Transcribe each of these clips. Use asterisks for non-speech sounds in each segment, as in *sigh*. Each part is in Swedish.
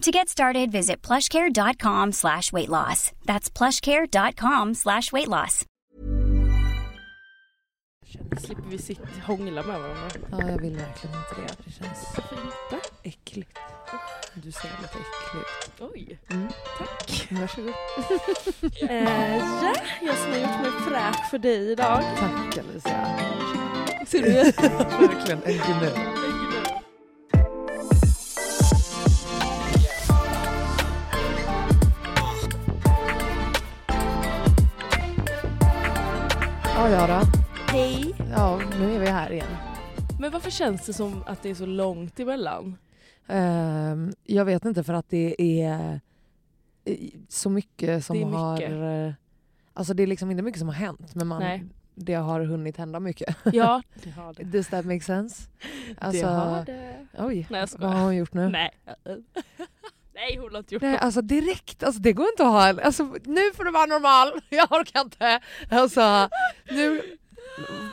To get started, visit plushcare.com slash weight loss. That's plushcare.com slash weight loss. Slipper vi sitta hångla med varandra. Ja, jag vill verkligen inte det. Det känns äckligt. Du ser lite äcklig ut. Oj, Mm. tack. Varsågod. *laughs* Eh, ja, jag som har gjort mig fräsch för dig idag. Tack Alicia. Ser du? *laughs* verkligen en gnu. Då. Hej. Ja, nu är vi här igen. Men varför känns det som att det är så långt emellan? Ehm, jag vet inte för att det är eh, så mycket som Det är mycket. har... eh, Alltså det är liksom inte mycket som har hänt men man, Nej. det har hunnit hända mycket. *laughs* Ja, det har det. Does that make sense? Alltså, det har det. Oj, Nej, jag vad har hon gjort nu? Nej. *laughs* Nej, hon har inte gjort Nej, något. alltså direkt, alltså det går inte att ha en, alltså nu får du vara normal, *laughs* jag orkar inte. Alltså, nu,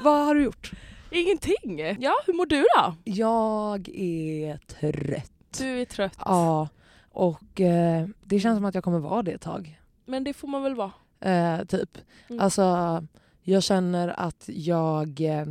vad har du gjort? Ingenting. Ja, hur mår du då? Jag är trött. Du är trött. Ja, och eh, det känns som att jag kommer vara det ett tag. Men det får man väl vara. Eh, typ. Mm. Alltså, jag känner att jag, eh,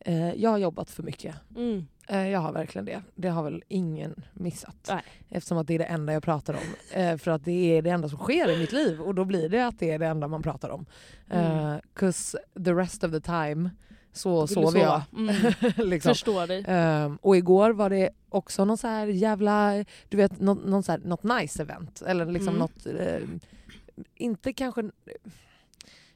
eh, jag har jobbat för mycket. Mm. Eh, jag har verkligen det. Det har väl ingen missat. Nej. Eftersom att det är det enda jag pratar om. Eh, för att det är det enda som sker i mitt liv och då blir det att det är det enda man pratar om. Mm. Eh, Cause the rest of the time så sover jag. Mm. *laughs* liksom. Förstår dig. Ehm, och igår var det också någon så här jävla, du vet något, någon så här, något nice event. Eller liksom Mm. något, eh, inte kanske,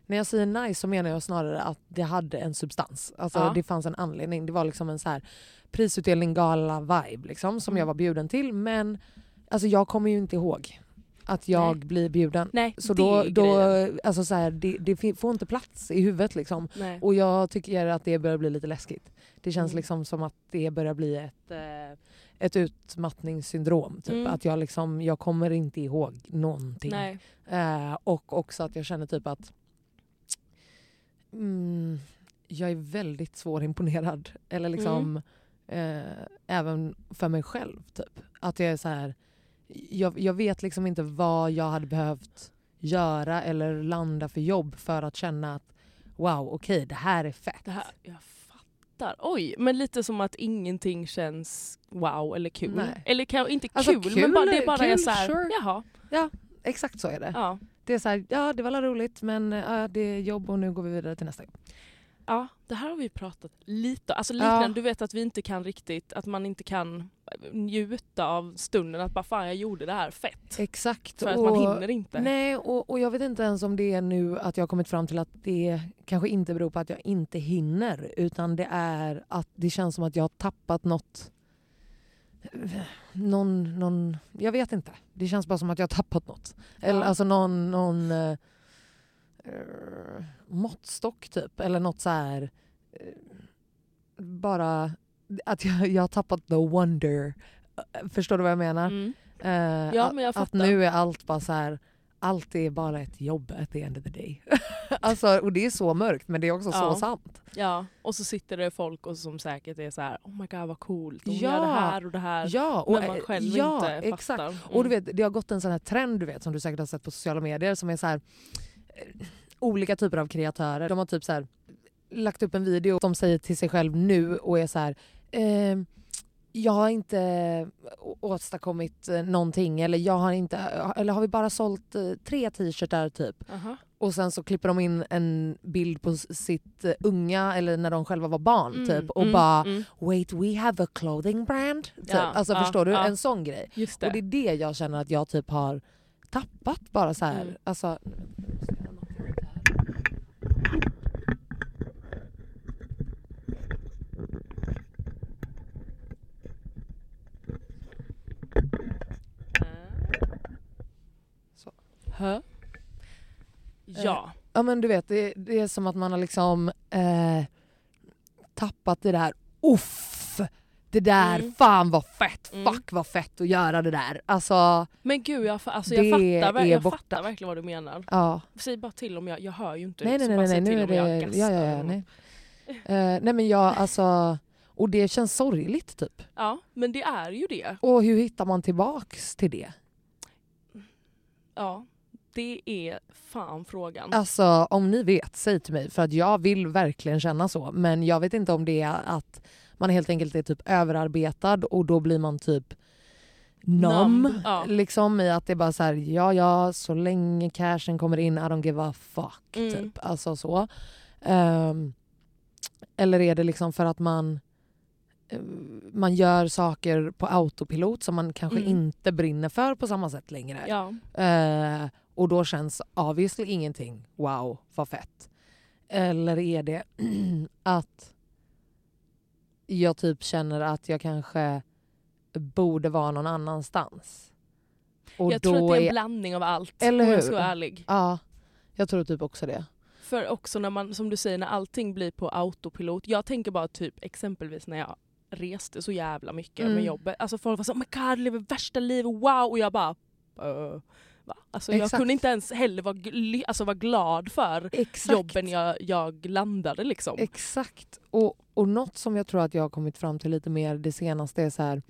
när jag säger nice så menar jag snarare att det hade en substans. Alltså Ja. det fanns en anledning. Det var liksom en så här prisutdelning gala vibe liksom, som Mm. jag var bjuden till. Men alltså, jag kommer ju inte ihåg att jag Nej. blir bjuden. Nej, Så då, då alltså så här, det, det får inte plats i huvudet liksom. Nej. Och jag tycker att det börjar bli lite läskigt. Det känns Mm. liksom som att det börjar bli ett, eh, ett utmattningssyndrom. Typ. Mm. Att jag, liksom, jag kommer inte ihåg någonting. Eh, och också att jag känner typ att mm, jag är väldigt svårimponerad. Eller liksom Mm. Eh, även för mig själv. Typ. Att jag är så här, jag, jag vet liksom inte vad jag hade behövt göra eller landa för jobb för att känna att wow, okej det här är fett. Det här, jag fattar. Oj, men lite som att ingenting känns wow eller kul. Nej. Eller kan, inte Alltså, kul, kul- men bara, det är bara kul, är så här, sure. jaha. Exakt så är det. Ja. Det är så här, ja det var roligt men ja, det är jobb och nu går vi vidare till nästa jobb. Ja, det här har vi pratat lite Alltså Ja. liknande, du vet att vi inte kan riktigt, att man inte kan njuta av stunden. Att bara fan jag gjorde det här fett. Exakt. För att och, man hinner inte. Nej och, och jag vet inte ens om det är nu att jag har kommit fram till att det kanske inte beror på att jag inte hinner utan det är att det känns som att jag har tappat något någon, någon, jag vet inte. Det känns bara som att jag har tappat något. Eller Ja. alltså någon, någon eh, måttstock typ. Eller något så här. eh, bara att jag, jag har tappat the wonder. Eh, Förstår du vad jag menar? Mm. Eh, Ja, att- men jag att fattar. nu är allt bara så här. Allt är bara ett jobb at the end of the day. *laughs* alltså, och det är så mörkt men det är också Ja. så sant. Ja, och så sitter det folk och som säkert är så här: oh my god vad coolt, hon Ja. gör det här och det här. Ja, och, men man själv ja, inte exakt. fattar. Mm. Och du vet, det har gått en sån här trend du vet, som du säkert har sett på sociala medier som är så här eh, olika typer av kreatörer. De har typ så här, lagt upp en video som säger till sig själv nu och är så här ehm, jag har inte åstadkommit eh, någonting eller jag har inte eller har vi bara sålt eh, tre t-shirtar typ. Aha. Och sen så klipper de in en bild på sitt eh, unga eller när de själva var barn Mm, typ och mm, bara mm. wait we have a clothing brand. Typ. Ja, alltså ja, förstår du? ja. En sån grej. Just Och det. det är det jag känner att jag typ har tappat bara så här. Mm. Alltså, Så. Hö? Ja. men du vet, det, det är som att man har liksom eh, tappat det där uff. Det där, Mm. fan vad fett, Mm. fuck vad fett att göra det där. Alltså, Men gud jag, alltså, jag, fattar, jag borta. fattar verkligen vad du menar. ja. Säg bara till om jag, jag hör ju inte. Nej nej så nej, bara nej, säg nu är det... Ja, ja, ja, nej. *laughs* Eh, nej men jag alltså... Och det känns sorgligt typ. ja, men det är ju det. Och hur hittar man tillbaks till det? Ja, det är fan frågan. Alltså om ni vet, säg till mig. För att jag vill verkligen känna så. Men jag vet inte om det är att man helt enkelt är typ överarbetad och då blir man typ. Numb, ja. Liksom i att det är bara så här, ja ja, så länge cashen kommer in, I don't give a fuck. Mm. Typ. Alltså så. Ehm, eller är det liksom för att man eh, man gör saker på autopilot som man kanske Mm. inte brinner för på samma sätt längre. Ja. Eh, och då känns obviously ingenting wow, vad fett. Eller är det *clears throat* att jag typ känner att jag kanske borde vara någon annanstans. Och jag tror att det är en blandning av allt Eller om jag hur? ska vara ärlig. Ja, jag tror typ också det. För också när man, som du säger, när allting blir på autopilot. Jag tänker bara typ exempelvis när jag reste så jävla mycket Mm. med jobbet. Alltså folk var så oh my god, lever värsta livet, wow! Och jag bara uh, va? Alltså jag kunde inte ens heller vara, alltså vara glad för Exakt. jobben jag, jag landade liksom. Exakt. Och, och något som jag tror att jag har kommit fram till lite mer det senaste är så här...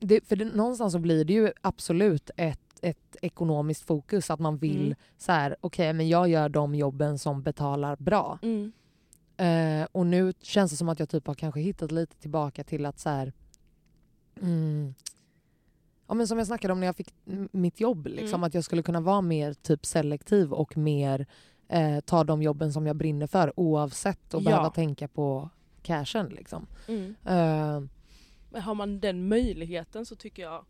Det, för det, någonstans så blir det ju absolut ett, ett ekonomiskt fokus. Att man vill Mm. så här, okej men jag gör de jobben som betalar bra. Mm. Eh, och nu känns det som att jag typ har kanske hittat lite tillbaka till att så här... Mm, ja, men som jag snackade om när jag fick mitt jobb. Liksom, Mm. Att jag skulle kunna vara mer typ selektiv och mer eh, ta de jobben som jag brinner för oavsett att Ja. behöva tänka på cashen. Liksom. Mm. Eh, Men har man den möjligheten så tycker jag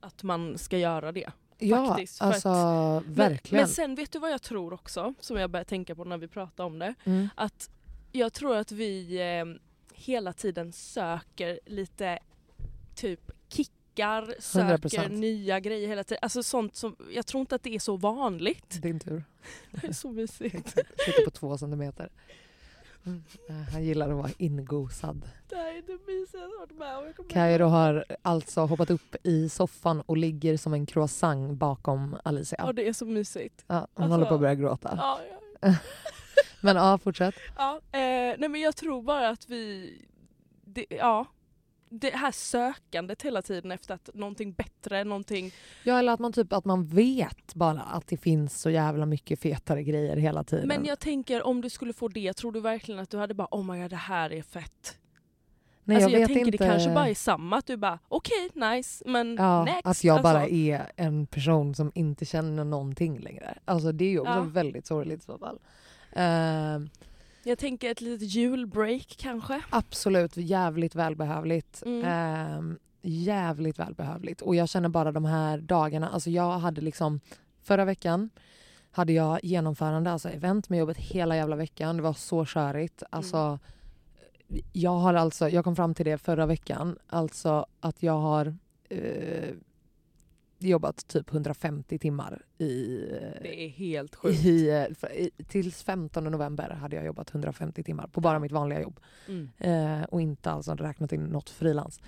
att man ska göra det. ja, Faktiskt, alltså Men, verkligen. men sen vet du vad jag tror också, som jag började tänka på när vi pratade om det? mm. Att jag tror att vi eh, hela tiden söker lite typ kickar, söker 100%. nya grejer hela tiden. Alltså sånt som, jag tror inte att det är så vanligt. Din tur. *laughs* Det är så mysigt. Sitter på två centimeter. Mm. Eh, Han gillar att vara ingosad. Det här är det mysigaste jag varit med om. Kairo har alltså hoppat upp i soffan och ligger som en croissant bakom Alicia. Ja det är så mysigt. Ja, hon Alltså- håller på att börja gråta. Ja, ja. *laughs* Men ja, fortsätt. Ja, eh, nej men jag tror bara att vi, det, ja, det här sökandet hela tiden efter att någonting bättre, någonting, Ja, eller att man typ att man vet bara att det finns så jävla mycket fetare grejer hela tiden. men jag tänker om du skulle få det, tror du verkligen att du hade bara oh my god det här är fett? Nej, alltså jag, vet tänker inte. det kanske bara är samma, att du bara okej nice men Ja, next. att jag bara alltså, är en person som inte känner någonting längre. Alltså det är ju också Ja. väldigt sorgligt i så fall. Ehm, Jag tänker ett litet julbreak kanske? absolut jävligt välbehövligt. Mm. Ehm, jävligt välbehövligt. Och jag känner bara de här dagarna, alltså jag hade liksom förra veckan hade jag genomförande, alltså event med jobbet hela jävla veckan. Det var så körigt. Alltså, jag har alltså, jag kom fram till det förra veckan, alltså att jag har eh, jobbat typ 150 timmar i, Det är helt sjukt. i, tills 15 november hade jag jobbat 150 timmar på bara mitt vanliga jobb. Mm, Eh, och inte alltså räknat in något frilans.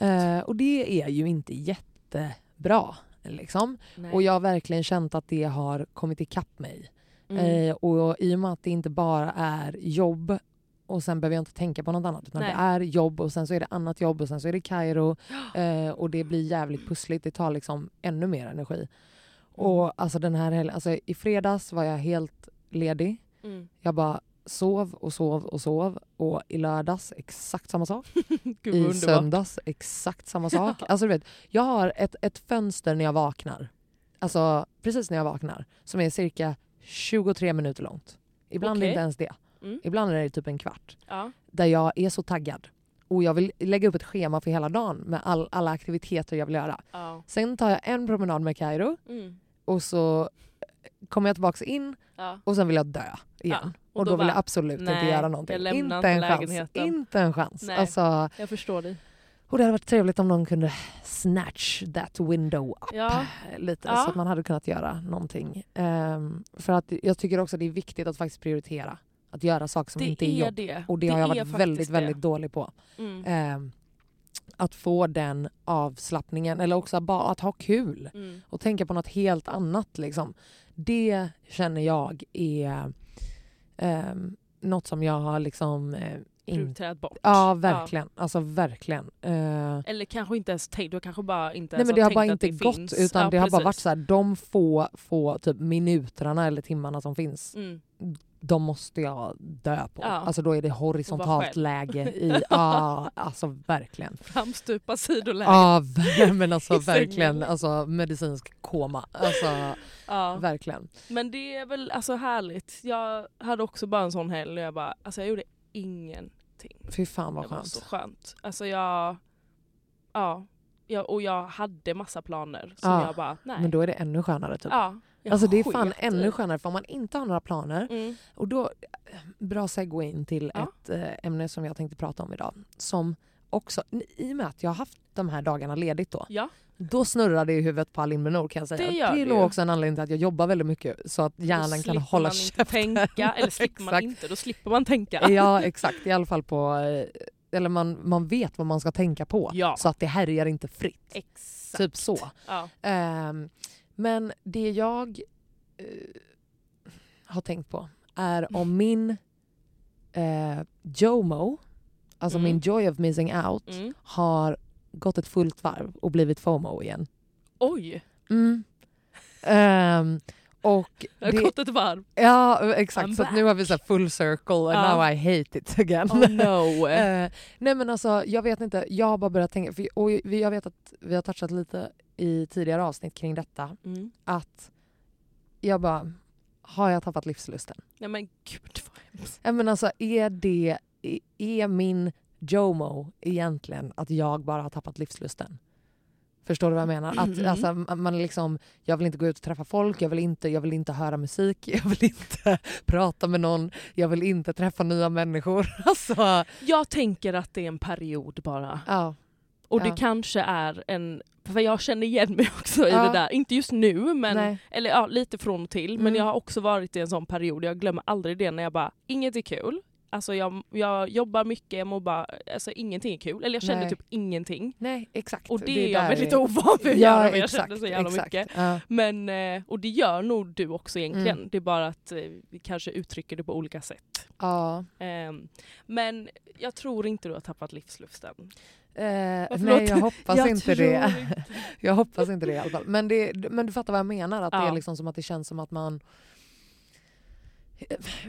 Eh, och det är ju inte jättebra. Liksom. Nej. Och jag har verkligen känt att det har kommit ikapp mig. Mm. Eh, och i och med att det inte bara är jobb och sen behöver jag inte tänka på något annat utan Nej. det är jobb och sen så är det annat jobb och sen så är det Kairo *gasps* eh, och det blir jävligt pussligt. Det tar liksom ännu mer energi. Mm. Och alltså den här helgen, alltså i fredags var jag helt ledig. Mm. Jag bara sov och sov och sov och i lördags exakt samma sak. *laughs* Gud I underbart. söndags exakt samma sak. *laughs* Alltså du vet, jag har ett, ett fönster när jag vaknar. Alltså precis när jag vaknar. Som är cirka 23 minuter långt. Ibland Okej. inte ens det. Mm. Ibland är det typ en kvart. Ja. Där jag är så taggad. Och jag vill lägga upp ett schema för hela dagen med all, alla aktiviteter jag vill göra. Ja. Sen tar jag en promenad med Kairo Mm. och så kommer jag tillbaka in Ja. och sen vill jag dö igen. Ja, Och, och då, då vill jag bara, absolut inte nej, göra någonting. jag lämnar inte inte en chans. Inte en chans. Nej. Alltså, Jag förstår dig. och det hade varit trevligt om någon kunde snatch that window up Ja. lite så att man hade kunnat göra någonting. Ehm, för att jag tycker också det är viktigt att faktiskt prioritera. Att göra saker som det inte är är jobb. det. Och det, har jag varit väldigt, det. väldigt dålig på. Mm. Ehm, att få den avslappningen eller också bara att ha kul Mm. och tänka på något helt annat. Liksom. Det känner jag är um, något som jag har liksom... eh. Prioriterat bort. Ja, verkligen. Alltså verkligen. Eh, Eller kanske inte ens tänkt, du har kanske bara inte Nej ens men det har bara inte det gått finns. utan Ja, det har bara varit precis. så här, de få, få typ minuterna eller timmarna som finns, Mm. De måste jag dö på. Ja. Alltså då är det horisontalt läge i, *laughs* ja alltså verkligen. Framstupa sidoläge. Ja ver- *laughs* men alltså verkligen alltså medicinsk koma. Alltså Ja. verkligen. Men det är väl alltså härligt. Jag hade också bara en sån helg och jag bara, alltså jag gjorde ingenting. Fy fan vad Det var skönt. så skönt. Alltså jag, ja. Jag, och jag hade massa planer som Ja, jag bara, nej. Men då är det ännu skönare typ. ja, Alltså det är fan ännu skönare för om man inte har några planer Mm. och då, bra segway in till Ja. ett eh, ämne som jag tänkte prata om idag. Som också, i och med att jag har haft de här dagarna ledigt då, Ja, då snurrar det i huvudet på Alin Menor kan jag säga. Det gör det är nog också en anledning till att jag jobbar väldigt mycket så att hjärnan kan hålla käften. tänka. *laughs* Eller slipper man inte, då slipper man tänka. Ja exakt, i alla fall på, eh, eller man, man vet vad man ska tänka på Ja. så att det härjar inte fritt. Exakt. Typ så. Ja. Ehm, men det jag eh, har tänkt på är om min uh, JOMO, alltså Mm. min joy of missing out, Mm. har gått ett fullt varv och blivit FOMO igen. Oj, Mm. *laughs* Ehm, och jag har det, gått ett varv. ja exakt, I'm så nu har vi så här full circle and Ja. now I hate it again. Oh no. *laughs* Eh, nej men alltså jag vet inte, jag har bara börjat tänka, för, och jag vet att vi har touchat lite i tidigare avsnitt kring detta, Mm. att jag bara, har jag tappat livslusten? Nej men gud vad hemskt. Ja, men alltså är det, är min JOMO egentligen att jag bara har tappat livslusten? Förstår du vad jag menar? Att, Mm. alltså, man liksom, jag vill inte gå ut och träffa folk, jag vill, inte, jag vill inte höra musik, *laughs* jag vill inte prata med någon, jag vill inte träffa nya människor. *laughs* Alltså, Jag tänker att det är en period bara. ja. Och Ja. det kanske är en... För jag känner igen mig också i Ja. det där. Inte just nu, men, Nej. eller ja, lite från och till. Men Mm. jag har också varit i en sån period, jag glömmer aldrig det när jag bara, inget är kul. Alltså jag, jag jobbar mycket, jag mår bara, alltså ingenting är kul. Eller jag kände Nej. typ ingenting. Nej, exakt. Och det, är jag väldigt är- ovan vid att Ja, göra, men jag kände så jävla exakt. mycket. Ja. Men, eh, och det gör nog du också egentligen. Mm. Det är bara att eh, vi kanske uttrycker det på olika sätt. Ja. Ehm, men jag tror inte du har tappat livslusten. Varför nej, jag hoppas Jag inte det. *laughs* Jag hoppas inte det i alla fall. Men, det, men du fattar vad jag menar? Att det Ja. är liksom som att det känns som att man...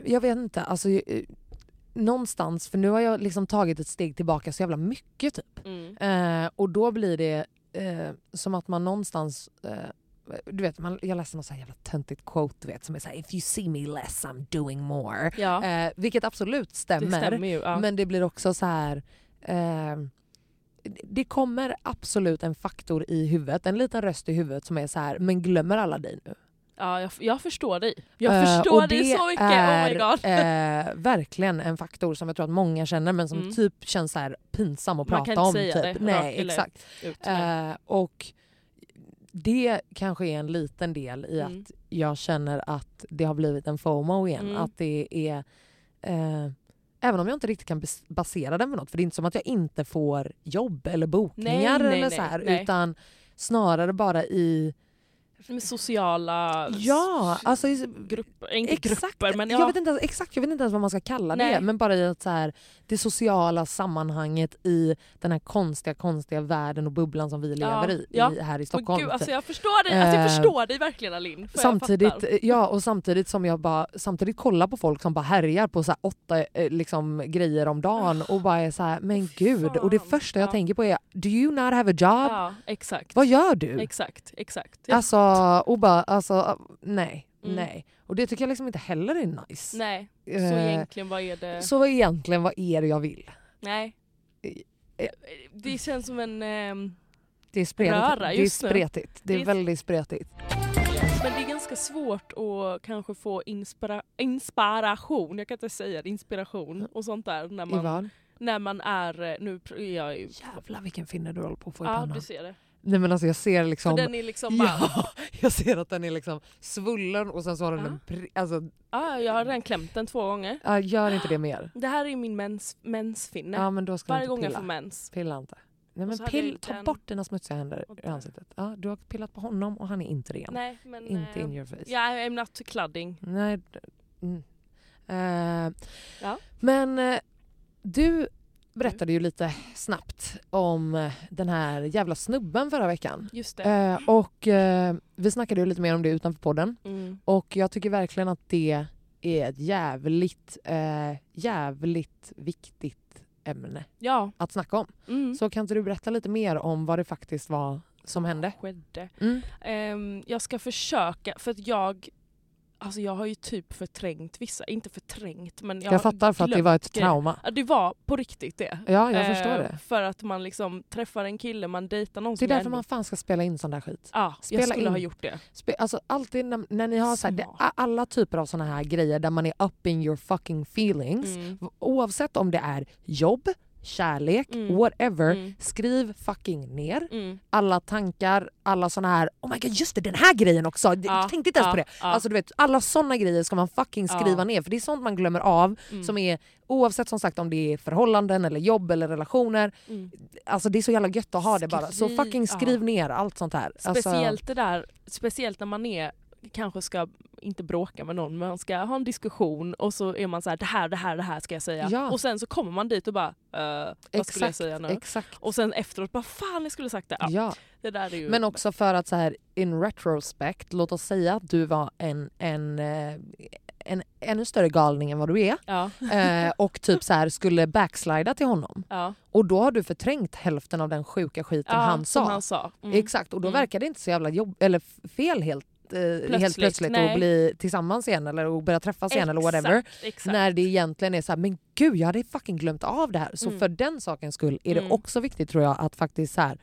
Jag vet inte, alltså någonstans, för nu har jag liksom tagit ett steg tillbaka så jävla mycket typ. Mm. Eh, och då blir det eh, som att man någonstans eh, du vet, man, jag läste något så jävla töntigt quote du vet, som är såhär “If you see me less I'm doing more”. Ja, Eh, vilket absolut stämmer. det stämmer ju. Ja. Men det blir också så här... Eh, det kommer absolut en faktor i huvudet, en liten röst i huvudet som är så här, men glömmer alla dig nu? Ja, jag, jag förstår dig. Jag Eh, förstår och dig det så mycket. är oh my god. eh, verkligen en faktor som jag tror att många känner men som Mm. typ känns så här pinsam att Man prata om. säga typ. det Nej, eller exakt. Ut. Eh, och det kanske är en liten del i Mm. att jag känner att det har blivit en FOMO igen. Mm. Att det är... Även om jag inte riktigt kan bas- basera den på något, för det är inte som att jag inte får jobb eller bokningar Nej, nej, eller så här, utan snarare bara i... Med sociala Ja, alltså grupper. Inte Exakt, grupper men ja. jag vet inte, ens- exakt, jag vet inte ens vad man ska kalla det. Nej. Men bara i att så här, det sociala sammanhanget i den här konstiga, konstiga världen och bubblan som vi Ja, lever i, ja. i här i Stockholm. gud, alltså typ. jag förstår dig, alltså jag Eh, förstår dig verkligen Alin. för jag Samtidigt, fattar. ja, och samtidigt som jag bara samtidigt kollar på folk som bara härjar på så här åtta eh, liksom, grejer om dagen och bara är så här, men gud. Och det första jag Ja. tänker på är, do you not have a job? Exakt. Vad gör du? Exakt, exakt. Alltså, och bara, alltså, nej, Mm. nej. Och det tycker jag liksom inte heller är nice. Nej, så Eh, egentligen vad är det? Så egentligen, vad är det jag vill? Nej. Eh, Det känns som en... ehm, Det är spretigt. Röra det är just nu. spretigt. Det är väldigt spretigt. Men det är ganska svårt att kanske få inspira inspiration, jag kan inte säga det, inspiration och sånt där när man, när man är... eh, Nu jag. Jävlar vilken finne du håller på att få i Ja, pannan. du ser det. Nej men alltså jag ser liksom... För den är liksom bara... Ja, *laughs* jag ser att den är liksom svullen och sen så har den Ja. en... pri- Alltså, Ja, jag har redan klämt den två gånger. ja, gör inte det mer. *gasps* Det här är min mens, mensfinne. Ja men då ska Varje gång jag får mens. Pilla inte. Nej men pill, ta den- bort dina smutsiga händer där. ansiktet. Ja, du har pillat på honom och han är inte ren. Nej, men... inte eh, in your face. Ja, I'm not cladding. Nej. Mm. Eh, Ja. Men eh, du berättade ju lite snabbt om eh, den här jävla snubben förra veckan. Just det. Eh, och eh, vi snackade ju lite mer om det utanför podden. Mm. Och jag tycker verkligen att det är ett jävligt, eh, jävligt viktigt ämne Ja. att snacka om. Mm. Så kan inte du berätta lite mer om vad det faktiskt var som hände? Skedde. Mm. Ehm, jag ska försöka, för att jag... Alltså jag har ju typ förträngt vissa, inte förträngt men jag, Jag, fattar för att det var ett trauma. Det var på riktigt det. Ja, jag Eh, förstår det. För att man liksom träffar en kille, man dejtar någon Det är därför man fan ska spela in sån där skit. Ja, spela jag skulle in. ha gjort det. Spe- alltså alltid när, när ni har så här, det, alla typer av såna här grejer där man är up in your fucking feelings. Mm. Oavsett om det är jobb, kärlek, Mm. whatever. Mm. Skriv fucking ner Mm. alla tankar, alla såna här oh my god just det den här grejen också, jag Ja, tänkte inte ens ja, på det. ja. Alltså du vet alla såna grejer ska man fucking skriva ner för det är sånt man glömmer av Mm. som är oavsett som sagt om det är förhållanden eller jobb eller relationer. Mm. Alltså det är så jävla gött att ha det bara. Så Skriv- fucking skriv ner allt sånt här. Alltså, Speciellt det där, speciellt när man är kanske ska, inte bråka med någon, men man ska ha en diskussion och så är man så här: det här, det här, det här ska jag säga. Ja. Och sen så kommer man dit och bara, eh, vad skulle jag säga nu? Exakt. Och sen efteråt bara, fan jag skulle sagt det. Ja, Ja. Det där är ju... Men också för att så här in retrospect, låt oss säga att du var en, en, eh, en ännu större galning än vad du är Ja, eh, och typ så här skulle backslida till honom. *laughs* ja. Och då har du förträngt hälften av den sjuka skiten ja han sa. han sa. Mm. Exakt, och då Mm. verkar det inte så jävla jobb eller fel helt eh, helt plötsligt nej. att bli tillsammans igen eller att börja träffas igen eller whatever. Exakt. När det egentligen är så här, men gud jag hade fucking glömt av det här. Så Mm. för den sakens skull är det Mm. också viktigt tror jag att faktiskt så här,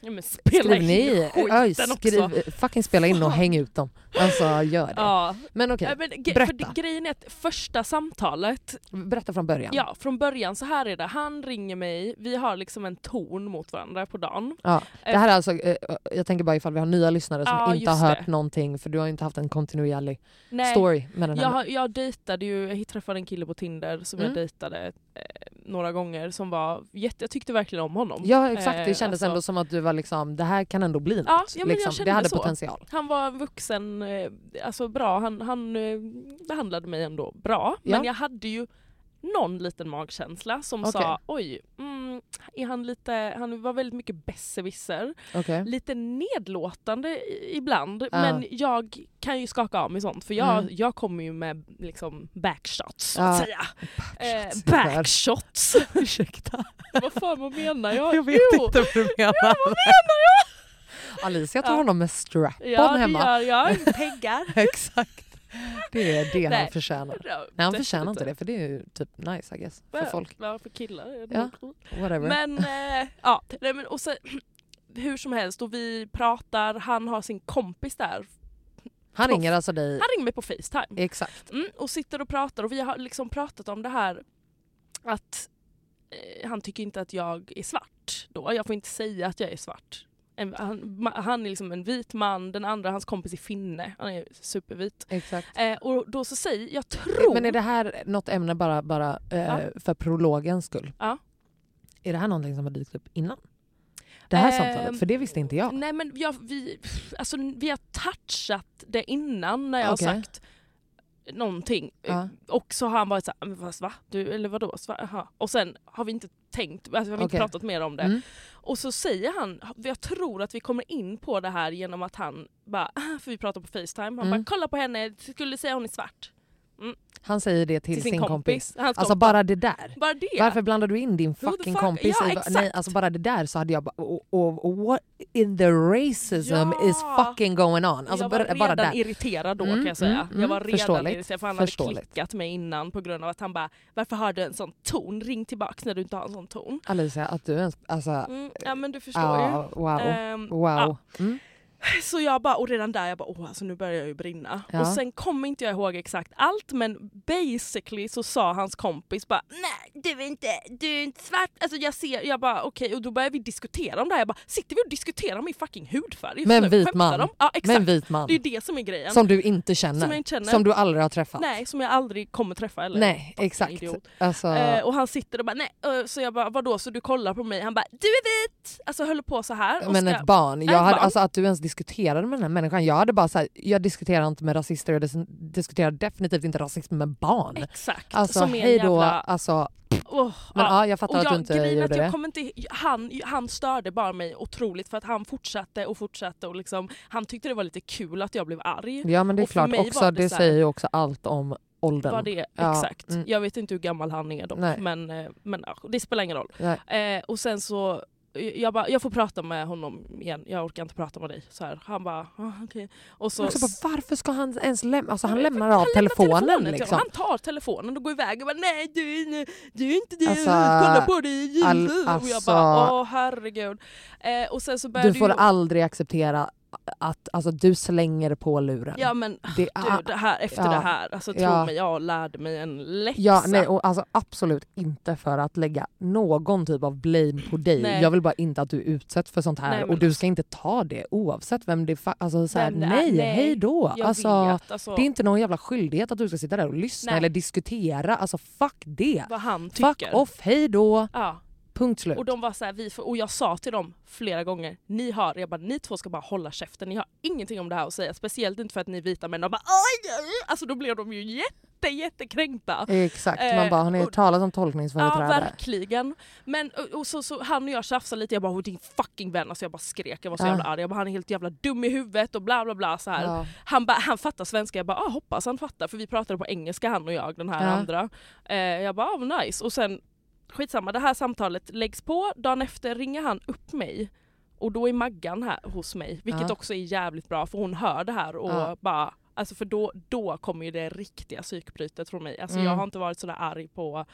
ja, men spela skriv in ner, skiten också. skriv, fucking spela in och *laughs* häng ut dem. Alltså gör det. Ja. Men okej, Ja, men, ge- berätta. Grejen är att första samtalet, berätta från början. ja från början så här är det, han ringer mig, vi har liksom en ton mot varandra på dagen. Ja, det här är alltså, eh, jag tänker bara ifall vi har nya lyssnare som Ja, inte har hört det. någonting för du har inte haft en kontinuerlig Nej, story med den här. jag, jag dejtade ju, jag träffade en kille på Tinder som Mm. jag dejtade eh, några gånger som var jätte, jag tyckte verkligen om honom. Ja exakt, det Eh, kändes alltså- ändå som att du var liksom, det här kan ändå bli något. Ja, ja, men jag liksom. kände Det hade så. potential. Han var vuxen, eh, alltså bra, han, han eh, behandlade mig ändå bra. Ja. Men jag hade ju någon liten magkänsla som Okej. sa oj, mm, är han lite, han var väldigt mycket besserwisser. Okej. Lite nedlåtande ibland Ja. men jag kan ju skaka av mig sånt för jag, Mm. jag kommer ju med liksom backshots så Ja. att säga. Eh, Backshots. backshots! *laughs* Ursäkta. vad fan vad menar jag? *laughs* Jag vet Jo. inte vad du menar. vad menar jag? Alicia tar Ja. honom med strap-on Ja det hemma. gör jag, *laughs* peggar. Exakt. *laughs* Det är det han Nej. förtjänar. Ja, Nej han förtjänar inte det för det är ju typ nice I guess. För folk. Ja, för killar. Ja. Whatever. Men eh, ja, nej, men, och sen, *clears throat* hur som helst, och vi pratar, han har sin kompis där Han ringer alltså dig... Han ringer mig på Facetime. Exakt. Mm, och sitter och pratar och vi har liksom pratat om det här att eh, han tycker inte att jag är svart då. Jag får inte säga att jag är svart. En, han, han är liksom en vit man, den andra, hans kompis är finne. Han är supervit. Exakt. Eh, och då så säger jag tror... Men är det här något ämne bara, bara eh, Ja. för prologens skull? Ja. Är det här någonting som har dykt upp innan? Det här Ehm, samtalet? För det visste inte jag. Nej men jag, vi, alltså, vi har touchat det innan när jag Okej. har sagt någonting. Ja. Och så har han varit såhär, "Men fast va? Du, eller vadå? Aha. Och sen har vi inte tänkt, alltså, vi har inte Okej. pratat mer om det. Mm. Och så säger han, jag tror att vi kommer in på det här genom att han bara, "Ah", för vi pratar på Facetime, han Mm. bara kolla på henne, skulle säga hon är svart. Han säger det till, Till sin kompis. Hans Alltså kompis. bara det där. Bara det. Varför blandar du in din fucking fuck? kompis? Ja, i- exakt. Nej, alltså bara det där så hade jag bara... Och, och, och what in the racism Ja. is fucking going on? Alltså jag bara, var bara redan där. irriterad då Mm, kan jag säga. mm, jag var mm. redan Förståeligt. irriterad för han hade klickat mig innan på grund av att han bara Varför har du en sån ton? Ring tillbaks när du inte har en sån ton. Alicia, att du ens... Alltså, Mm, ja men du förstår ju. wow. Ehm, wow. ja. Så jag bara, och redan där jag bara, åh alltså nu börjar jag ju brinna. Ja. Och sen kommer inte jag ihåg exakt allt men basically så sa hans kompis bara nej du är inte, du är inte svart. Alltså jag ser, jag bara okej och då började vi diskutera om det här. Jag bara, sitter vi och diskuterar min fucking hudfärg just Med en nu? vit man. de? Ja exakt. en vit man. Det är det som är grejen. Som du inte känner. Som jag inte känner. Som du aldrig har träffat. Nej, som jag aldrig kommer träffa eller Nej, exakt. Alltså, Eh, och han sitter och bara nej, Eh, så jag bara vadå så du kollar på mig? Han bara du är vit! Alltså höll på så här. men ska- ett barn. Jag hade, barn. Alltså att du ens diskuterade med den här människan. Jag hade bara så här, jag diskuterar inte med rasister, jag dis- diskuterar definitivt inte rasism med barn. Exakt. Alltså som är hej då, jävla... alltså, Åh, men ja. ja, jag fattar Och att jag, du inte grejen är gjorde att jag det. kommer inte, han, han störde bara mig otroligt för att han fortsatte och fortsatte och liksom, han tyckte det var lite kul att jag blev arg. Ja men det är och klart, också, det, det säger ju också allt om åldern. Var det, Ja, exakt. mm. Jag vet inte hur gammal han är dock Nej. men, eh, men ja, det spelar ingen roll. Eh, och sen så jag, bara, jag får prata med honom igen, jag orkar inte prata med dig. Så här. Han bara, ah, okej. Och så, Men också bara, varför ska han ens lämna? Alltså, han lämnar han av lämnar telefonen. till honom. liksom. Han tar telefonen och går iväg och bara nej du, du är inte det, Alltså, kolla på dig. all- och jag alltså- bara åh herregud. Eh, och sen så Du får ju, aldrig acceptera att alltså, du slänger på luren. Ja men det, du, det här, efter ja, det här, alltså tro ja. mig jag lärde mig en läxa. Ja, nej, och alltså, absolut inte för att lägga någon typ av blame på dig. Nej. Jag vill bara inte att du utsätts för sånt här Nej, men och du alltså- ska inte ta det oavsett vem det är. Alltså, så här, är. nej, Nej, hej då. Alltså, vet alltså, det är inte någon jävla skyldighet att du ska sitta där och lyssna Nej. eller diskutera. Alltså fuck det. vad han Fuck tycker. off, hej då. Ja. Punkt slut. Och de var så här, vi får, och jag sa till dem flera gånger, ni har, jag bara, ni två ska bara hålla käften, ni har ingenting om det här att säga, speciellt inte för att ni är vita män. De bara oj, oj. Alltså då blev de ju jätte, jättekränkta. Exakt, Eh, man bara har ni hört talas om Ja tolkningsföreträdare? verkligen. Men och, och så, så han och jag tjafsade lite, jag bara "Åh, din fucking vän, alltså jag bara skrek, jag var så Ja. jävla arg. Jag bara, han är helt jävla dum i huvudet och bla bla bla så här. Ja. Han, bara, han fattar svenska, jag bara ah, hoppas han fattar för vi pratade på engelska han och jag, den här Ja. andra. Eh, jag bara ah, nice och sen skitsamma det här samtalet läggs på, dagen efter ringer han upp mig och då är Maggan här hos mig vilket Ja. också är jävligt bra för hon hör det här och Ja. bara Alltså för då, då kommer ju det riktiga psykbrytet från mig. Alltså Mm. jag har inte varit sådär arg på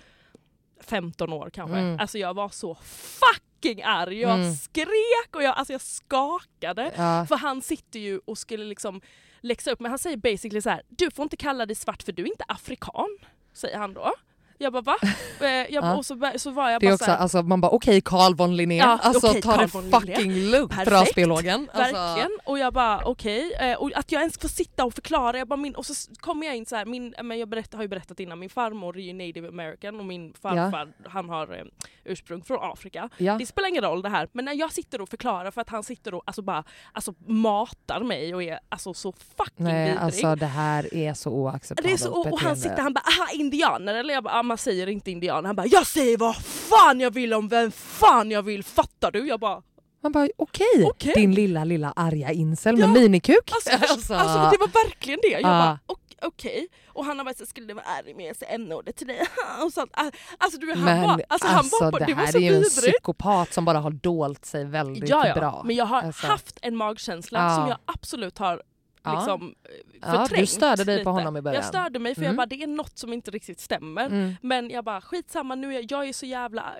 15 år kanske. Mm. Alltså jag var så fucking arg. Jag Mm. skrek och jag, alltså jag skakade. Ja. För han sitter ju och skulle liksom läxa upp men han säger basically så här: du får inte kalla dig svart för du är inte afrikan. Säger han då. Jag bara va? Eh, jag, Ja. Och så, så var jag Det är bara också, så här, alltså, man bara okej Carl von Linné, Ja, alltså okej, ta det fucking lugnt rasbiologen. Alltså, Verkligen. Och jag bara okej. Eh, och att jag ens får sitta och förklara. Jag bara, min, och så kommer jag in så här, min, men jag berätt, har ju berättat innan, min farmor är ju native american och min farfar han har eh, ursprung från Afrika. ja. Det spelar ingen roll det här, men när jag sitter och förklarar för att han sitter och alltså bara alltså, matar mig och är alltså, så fucking Nej vidrig. alltså det här är så det oacceptabelt är så, och, och han sitter han bara aha indianer eller jag bara ah, man säger inte indianer. Han bara jag säger vad fan jag vill om vem fan jag vill, fattar du? Jag bara Man bara okej, Okej. din lilla lilla arga incel Ja, med minikuk. *laughs* Alltså, alltså, det var verkligen det. Jag Ah. bara ok- okej. Och han har bara så skulle det vara arg med sig n-ordet till dig? *laughs* och sånt. Alltså du han Men var, alltså, han var på, det det var här så är ju en vidrigt. psykopat som bara har dolt sig väldigt Ja, ja. bra. men jag har Alltså. haft en magkänsla Ja. som jag absolut har Ja. liksom Ja, du förträngt störde dig på lite. honom i början. Jag störde mig för Mm. jag bara det är något som inte riktigt stämmer. Mm. Men jag bara skitsamma nu, är, jag är så jävla...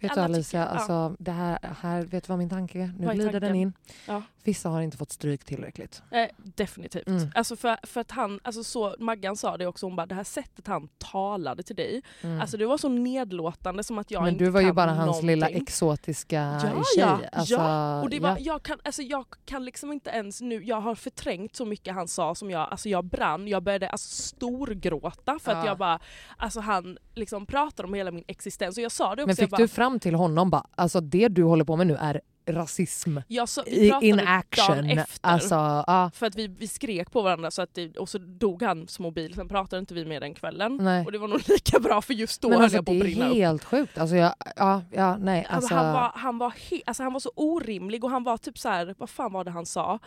Vet du Alicia, tycker- alltså, det här, här, vet du vad min tanke är? Nu glider den in. Ja. Vissa har inte fått stryk tillräckligt. Eh, definitivt. Mm. Alltså för, för att han, alltså så, Maggan sa det också, hon bara det här sättet han talade till dig, Mm. alltså det var så nedlåtande som att jag Men inte du var ju bara hans någonting. lilla exotiska Ja, tjej. ja, Alltså, Och det var, ja. jag, kan, alltså jag kan liksom inte ens nu, jag har förträngt så mycket han sa som jag, alltså jag brann, jag började alltså storgråta för att Ja. jag bara, alltså han liksom pratade om hela min existens och jag sa det också. Men fick bara, du fram till honom bara, alltså det du håller på med nu är rasism jag sa, vi in action. efter. Alltså, ja. För att vi, vi skrek på varandra så att det, och så dog hans mobil, sen pratade inte vi med den kvällen. Nej. Och det var nog lika bra för just då Men höll alltså, jag på det att är brinna upp. helt sjukt. Alltså, jag, ja, ja, nej, Han- alltså, Han, var, han, var he- alltså han var så orimlig och han var typ så här, vad fan var det han sa?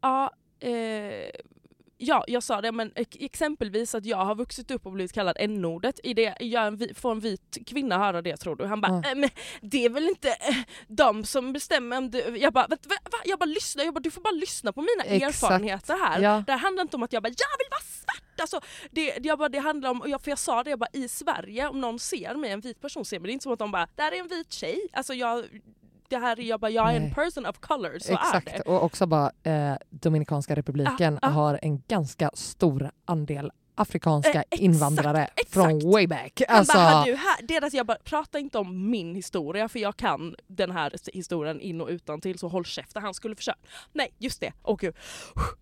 Ja, eh, ja jag sa det men ex- exempelvis att jag har vuxit upp och blivit kallad n-ordet. I det, jag en, vi- får en vit kvinna höra det tror du? Han bara. "Eh, men det är väl inte eh, de som bestämmer om du... Jag bara, "Vet- va, va? jag bara lyssna, jag bara, du får bara lyssna på mina Exakt. erfarenheter här. Ja. Det här handlar inte om att jag bara, jag vill vara svart! Alltså, det, jag bara, det handlar om, jag, för jag sa det, jag bara, i Sverige om någon ser mig, en vit person ser mig, det är inte som att de bara, där är en vit tjej. Alltså jag, det här är, jag bara, jag är en person of color, så Exakt, är det. och också bara eh, Dominikanska republiken Ja, ja. har en ganska stor andel afrikanska Eh, exakt, invandrare exakt. från way back. Alltså, bara, "Har du här, deras, jag bara, prata inte om min historia för jag kan den här historien in och utan till så håll käften. Han skulle försöka. Nej, just det. Åh gud.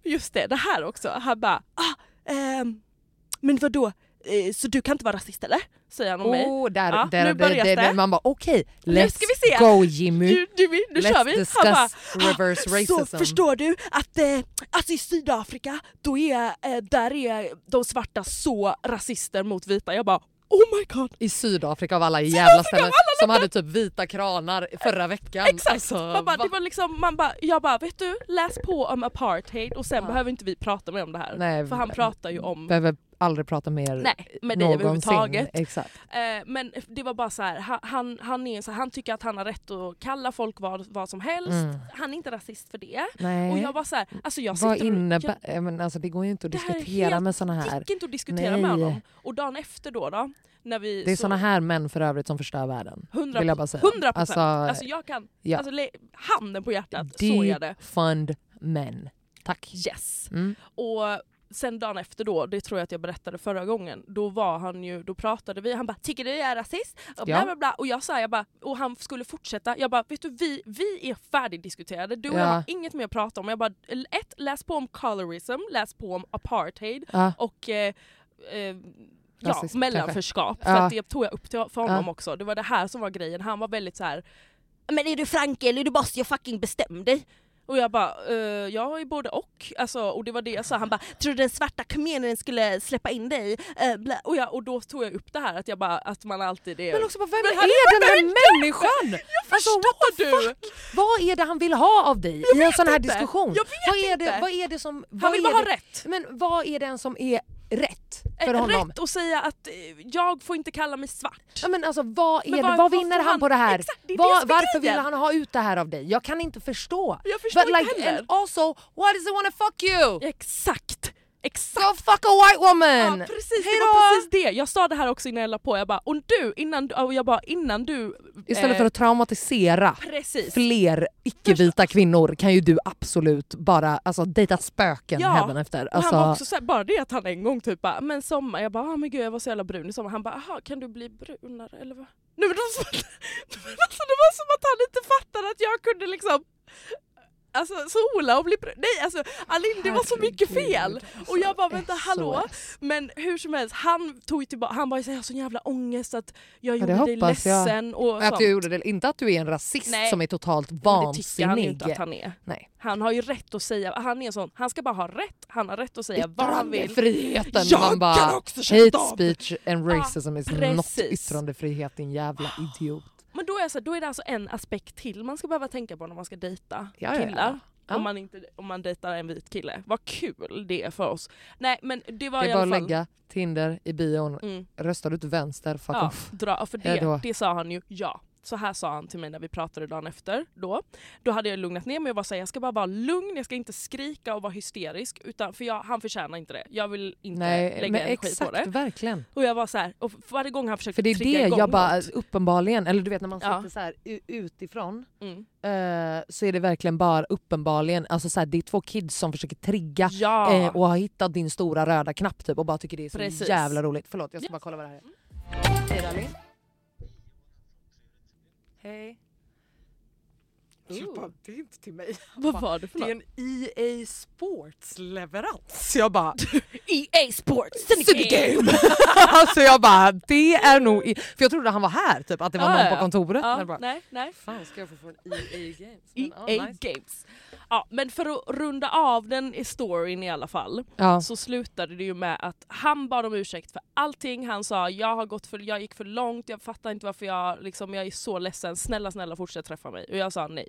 Just det, det här också. Han bara, ah, ehm, men vadå, så du kan inte vara rasist eller? Säger han om mig. oh, där, Ja, där, nu börjar det. där, man bara okej, Nu let's ska vi se. go Jimmy. Du, du, nu Let's kör vi. Han bara, reverse "Ah, racism." Så förstår du att eh, alltså i Sydafrika, då är, eh, där är de svarta så rasister mot vita. Jag bara oh my god. I Sydafrika av alla jävla ställen som hade typ vita kranar förra veckan. Exakt! Alltså, man bara, va? det var liksom, man bara, jag bara vet du, läs på om apartheid och sen Ja. behöver inte vi prata mer om det här. Nej, för han pratar ju om Behöver aldrig prata mer Nej, med dig överhuvudtaget. Exakt. Eh, men det var bara så här, han, han, är så här, han tycker att han har rätt att kalla folk vad, vad som helst. Mm. Han är inte rasist för det. Nej. Och jag var så här, alltså jag Vad innebär... Men alltså, det går ju inte att Det diskutera helt- med och här... gick inte att diskutera Nej. med honom. Och dagen efter då, då när vi Det är så, såna här män för övrigt som förstör världen. 100 Vill jag bara säga. 100 procent. Alltså, Alltså, jag kan, ja. alltså handen på hjärtat, så är det. defund men. Tack. Yes. Mm. Och sen dagen efter då, det tror jag att jag berättade förra gången, då var han ju, då pratade vi, han bara “tycker du jag är rasist?” och bla Ja. bla bla. Och jag sa, jag bara, och han skulle fortsätta, jag bara “vet du vi, vi är färdigdiskuterade, du och Ja. jag har inget mer att prata om”. Jag bara ett, läs på om colorism, läs på om apartheid Ja. och eh, eh, Ja, mellanförskap. kanske. För Ja. det tog jag upp till, för honom Ja. också. Det var det här som var grejen. Han var väldigt så här. Men är du frank eller är du boss? Jag fucking bestäm dig. Och jag bara, eh, jag är både och. Alltså, och det var det jag sa. Han bara, tror du den svarta communityn skulle släppa in dig? Eh, och, jag, och då tog jag upp det här att, jag bara, att man alltid är... Men också bara, vem Men han är den här människan? jag Alltså, what the du! fuck? Vad är det han vill ha av dig i en sån här inte. diskussion? Jag vet vad, är det, inte. vad är det som... Han vad vill är bara ha rätt. Men vad är den som är rätt för Eh, honom? Rätt att säga att eh, jag får inte kalla mig svart. Ja, men alltså, vad, är Men det, vad- vinner han han- på det här? Exakt, det Vad- det varför vill han ha ut det här av dig? Jag kan inte förstå. Jag förstår But inte like, heller. and also, why does he wanna fuck you? Exakt! Exakt! Go fuck a white woman! Ja, precis, det Hejdå! var precis det. Jag sa det här också innan jag la på. Jag bara, och du, innan du, och jag bara, innan du... Istället eh, för att traumatisera Precis. fler icke-vita kvinnor kan ju du absolut bara alltså, dejta spöken Ja, efter. Alltså, han var också så här, bara det att han en gång typ bara, men sommar, jag bara ah, men gud jag var så jävla brun i sommar. Han bara aha kan du bli brunare eller vad? Nej, men, det var *laughs* som, alltså, det var som att han inte fattade att jag kunde liksom Alltså sola och bli. Nej alltså Alin det var så mycket fel! Och jag bara vänta hallå? Men hur som helst, han tog ju tillbaka, han bara jag har sån jävla ångest att jag Ja, gjorde dig hoppas jag. ledsen och Att sånt. du gjorde det, inte att du är en rasist Nej. som är totalt Men det tycker han vansinnig. inte att han är. Nej. Han har ju rätt att säga, han är sån, han ska bara ha rätt, han har rätt att säga vad han vill. Yttrandefriheten, Jag man bara kan också hate av. speech and racism is not precis. yttrandefrihet din jävla idiot. Men då är, så, då är det alltså en aspekt till man ska behöva tänka på när man ska dejta Ja, killar. Ja. Om, man inte, om man dejtar en vit kille. Vad kul det är för oss. Nej men det var Det i är bara alla att fall... lägga Tinder i bion, Mm, röstar du till vänster, fuck ja, off. dra, för det, det sa han ju ja. Så här sa han till mig när vi pratade dagen efter. Då, då hade jag lugnat ner mig och var såhär, jag ska bara vara lugn, jag ska inte skrika och vara hysterisk. Utan, för jag, han förtjänar inte det. Jag vill inte Nej, lägga men energi exakt, på det. verkligen. Och jag var så här, och varje gång han försökte För det är trigga det igång jag bara, något, uppenbarligen, eller du vet när man sitter Ja. så här utifrån mm. eh, så är det verkligen bara uppenbarligen, alltså så här, det är två kids som försöker trigga Ja. eh, och har hittat din stora röda knapp typ och bara tycker det är så Precis. jävla roligt. Förlåt jag ska Ja. bara kolla vad det här är. Hej Hey. Jag bara, det är inte till mig. *laughs* Vad var det för Det är en EA Sports leverans. Jag bara *laughs* EA Sports Syndicate! alltså *laughs* jag bara det är nog, för jag trodde han var här typ att det var Ja, någon ja, på kontoret. Men bara, nej, nej. Fan ska jag få från EA Games? Men, EA ja, nice. Games. Ja, men för att runda av den i storyn i alla fall Ja. så slutade det ju med att han bad om ursäkt för allting. Han sa jag har gått för, jag gick för långt, jag fattar inte varför jag, liksom, jag är så ledsen, snälla snälla fortsätt träffa mig. Och jag sa nej,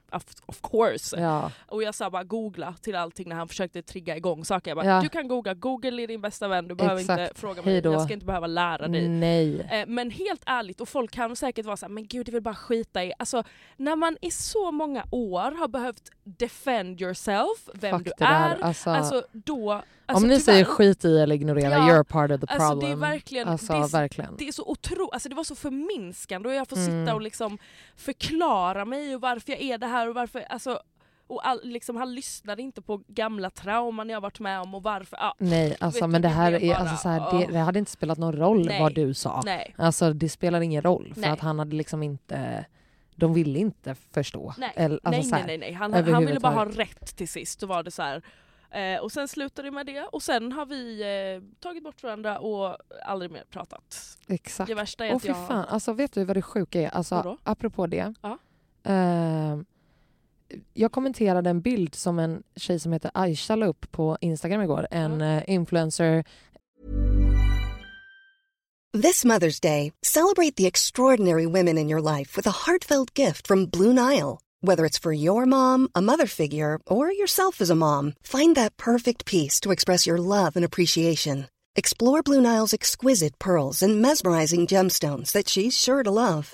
of, course. Ja. Och jag sa bara googla till allting när han försökte trigga igång saker. Jag bara, Ja. du kan googla, google är din bästa vän, du behöver inte Exakt. fråga Hej mig, jag ska inte behöva lära dig. Nej. Eh, Men helt ärligt, och folk kan säkert vara såhär, men gud det vill bara skita i. Alltså när man i så många år har behövt defend yourself, vem Fuck du är, Alltså, alltså då... Alltså, om ni tyvärr, säger skit i eller ignorera, Ja, you're part of the alltså, problem. det är verkligen- alltså, det är- verkligen. det är så otro, alltså det var så förminskande och jag får Mm. sitta och liksom förklara mig och varför jag är det här och varför, alltså och all, liksom, han lyssnade inte på gamla trauman jag varit med om och varför. Ja, Nej, alltså, men det här är, bara, alltså, så här, det, det hade inte spelat någon roll Nej. vad du sa. nej. Alltså det spelar ingen roll för Nej. att han hade liksom inte, de ville inte förstå. Nej, Eller, alltså, nej, så nej, här, nej. Han, han ville bara ha rätt till sist. Då var det så här. Eh, och sen slutade det med det och sen har vi eh, tagit bort varandra och aldrig mer pratat. Exakt. Det värsta är Åh att jag... fan, alltså vet du vad det sjuka är? Alltså, apropå det. Ja. Eh, jag kommenterade en bild som en tjej som heter Aisha la upp på Instagram igår. En eh, influencer. This Mother's Day, celebrate the extraordinary women in your life with a heartfelt gift from Blue Nile. Whether it's for your mom, a mother figure, or yourself as a mom, find that perfect piece to express your love and appreciation. Explore Blue Nile's exquisite pearls and mesmerizing gemstones that she's sure to love.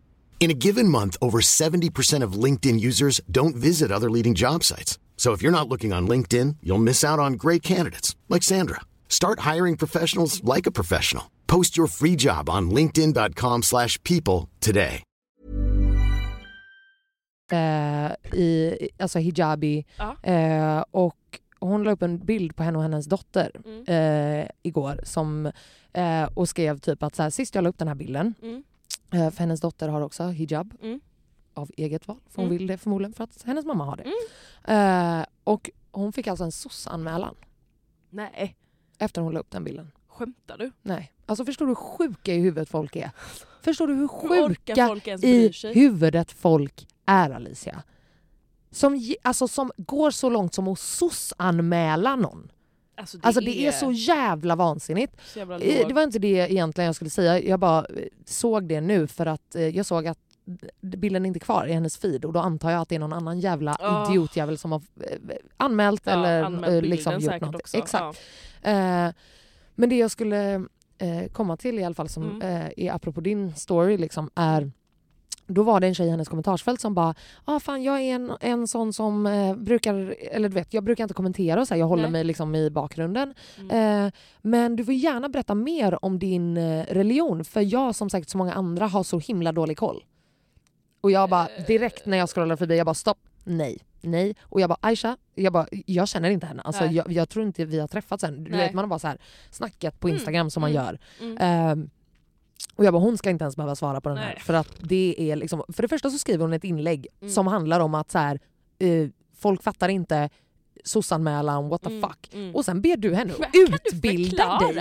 In a given month, over 70% of LinkedIn users don't visit other leading job sites. So if you're not looking on LinkedIn, you'll miss out on great candidates like Sandra. Start hiring professionals like a professional. Post your free job on linkedin.com/people slash people today. eh, i alltså hijabi Ja. eh, och hon la upp en bild på henne och hennes dotter Mm. eh, igår som, eh, och skrev typ att så här, sist jag la upp den här bilden, Mm. Eh, för hennes dotter har också hijab Mm. av eget val, för hon Mm. vill det förmodligen för att hennes mamma har det. Mm. Eh, och hon fick alltså en SOS-anmälan Nej, efter hon la upp den bilden. skämtar du? Nej. Alltså förstår du hur sjuka i huvudet folk är? Förstår du hur Hur sjuka ens i huvudet folk är Alicia? Som, alltså, som går så långt som att SOS-anmäla någon. Alltså det, Alltså det är så jävla vansinnigt. så jävla Eh. Det var inte det egentligen jag skulle säga. Jag bara eh, såg det nu för att eh, jag såg att bilden är inte kvar i hennes feed och då antar jag att det är någon annan jävla Ah. idiotjävel som har anmält Ja, eller anmält liksom gjort något. också. Exakt. Ja. Men det jag skulle komma till i alla fall som Mm. är apropå din story liksom är då var det en tjej i hennes kommentarsfält som bara ah, fan jag är en, en sån som eh, brukar, eller du vet jag brukar inte kommentera och så här, jag håller Nej. mig liksom i bakgrunden. Mm. Eh, men du får gärna berätta mer om din eh, religion för jag som sagt så många andra har så himla dålig koll. Och jag bara direkt när jag scrollar förbi, jag bara stopp, nej, nej. Och jag bara Aisha, jag, bara, jag känner inte henne. Alltså, jag, jag tror inte vi har träffats än. Du Nej. vet, man har bara så här snackat på Mm, Instagram som man mm, gör. Mm. Ehm, och jag bara hon ska inte ens behöva svara på den här. Nej. För att det är liksom, för det första så skriver hon ett inlägg Mm. som handlar om att så här, eh, folk fattar inte SOS-anmälan, what the Mm, fuck. mm. Och sen ber du henne Men du utbilda dig. I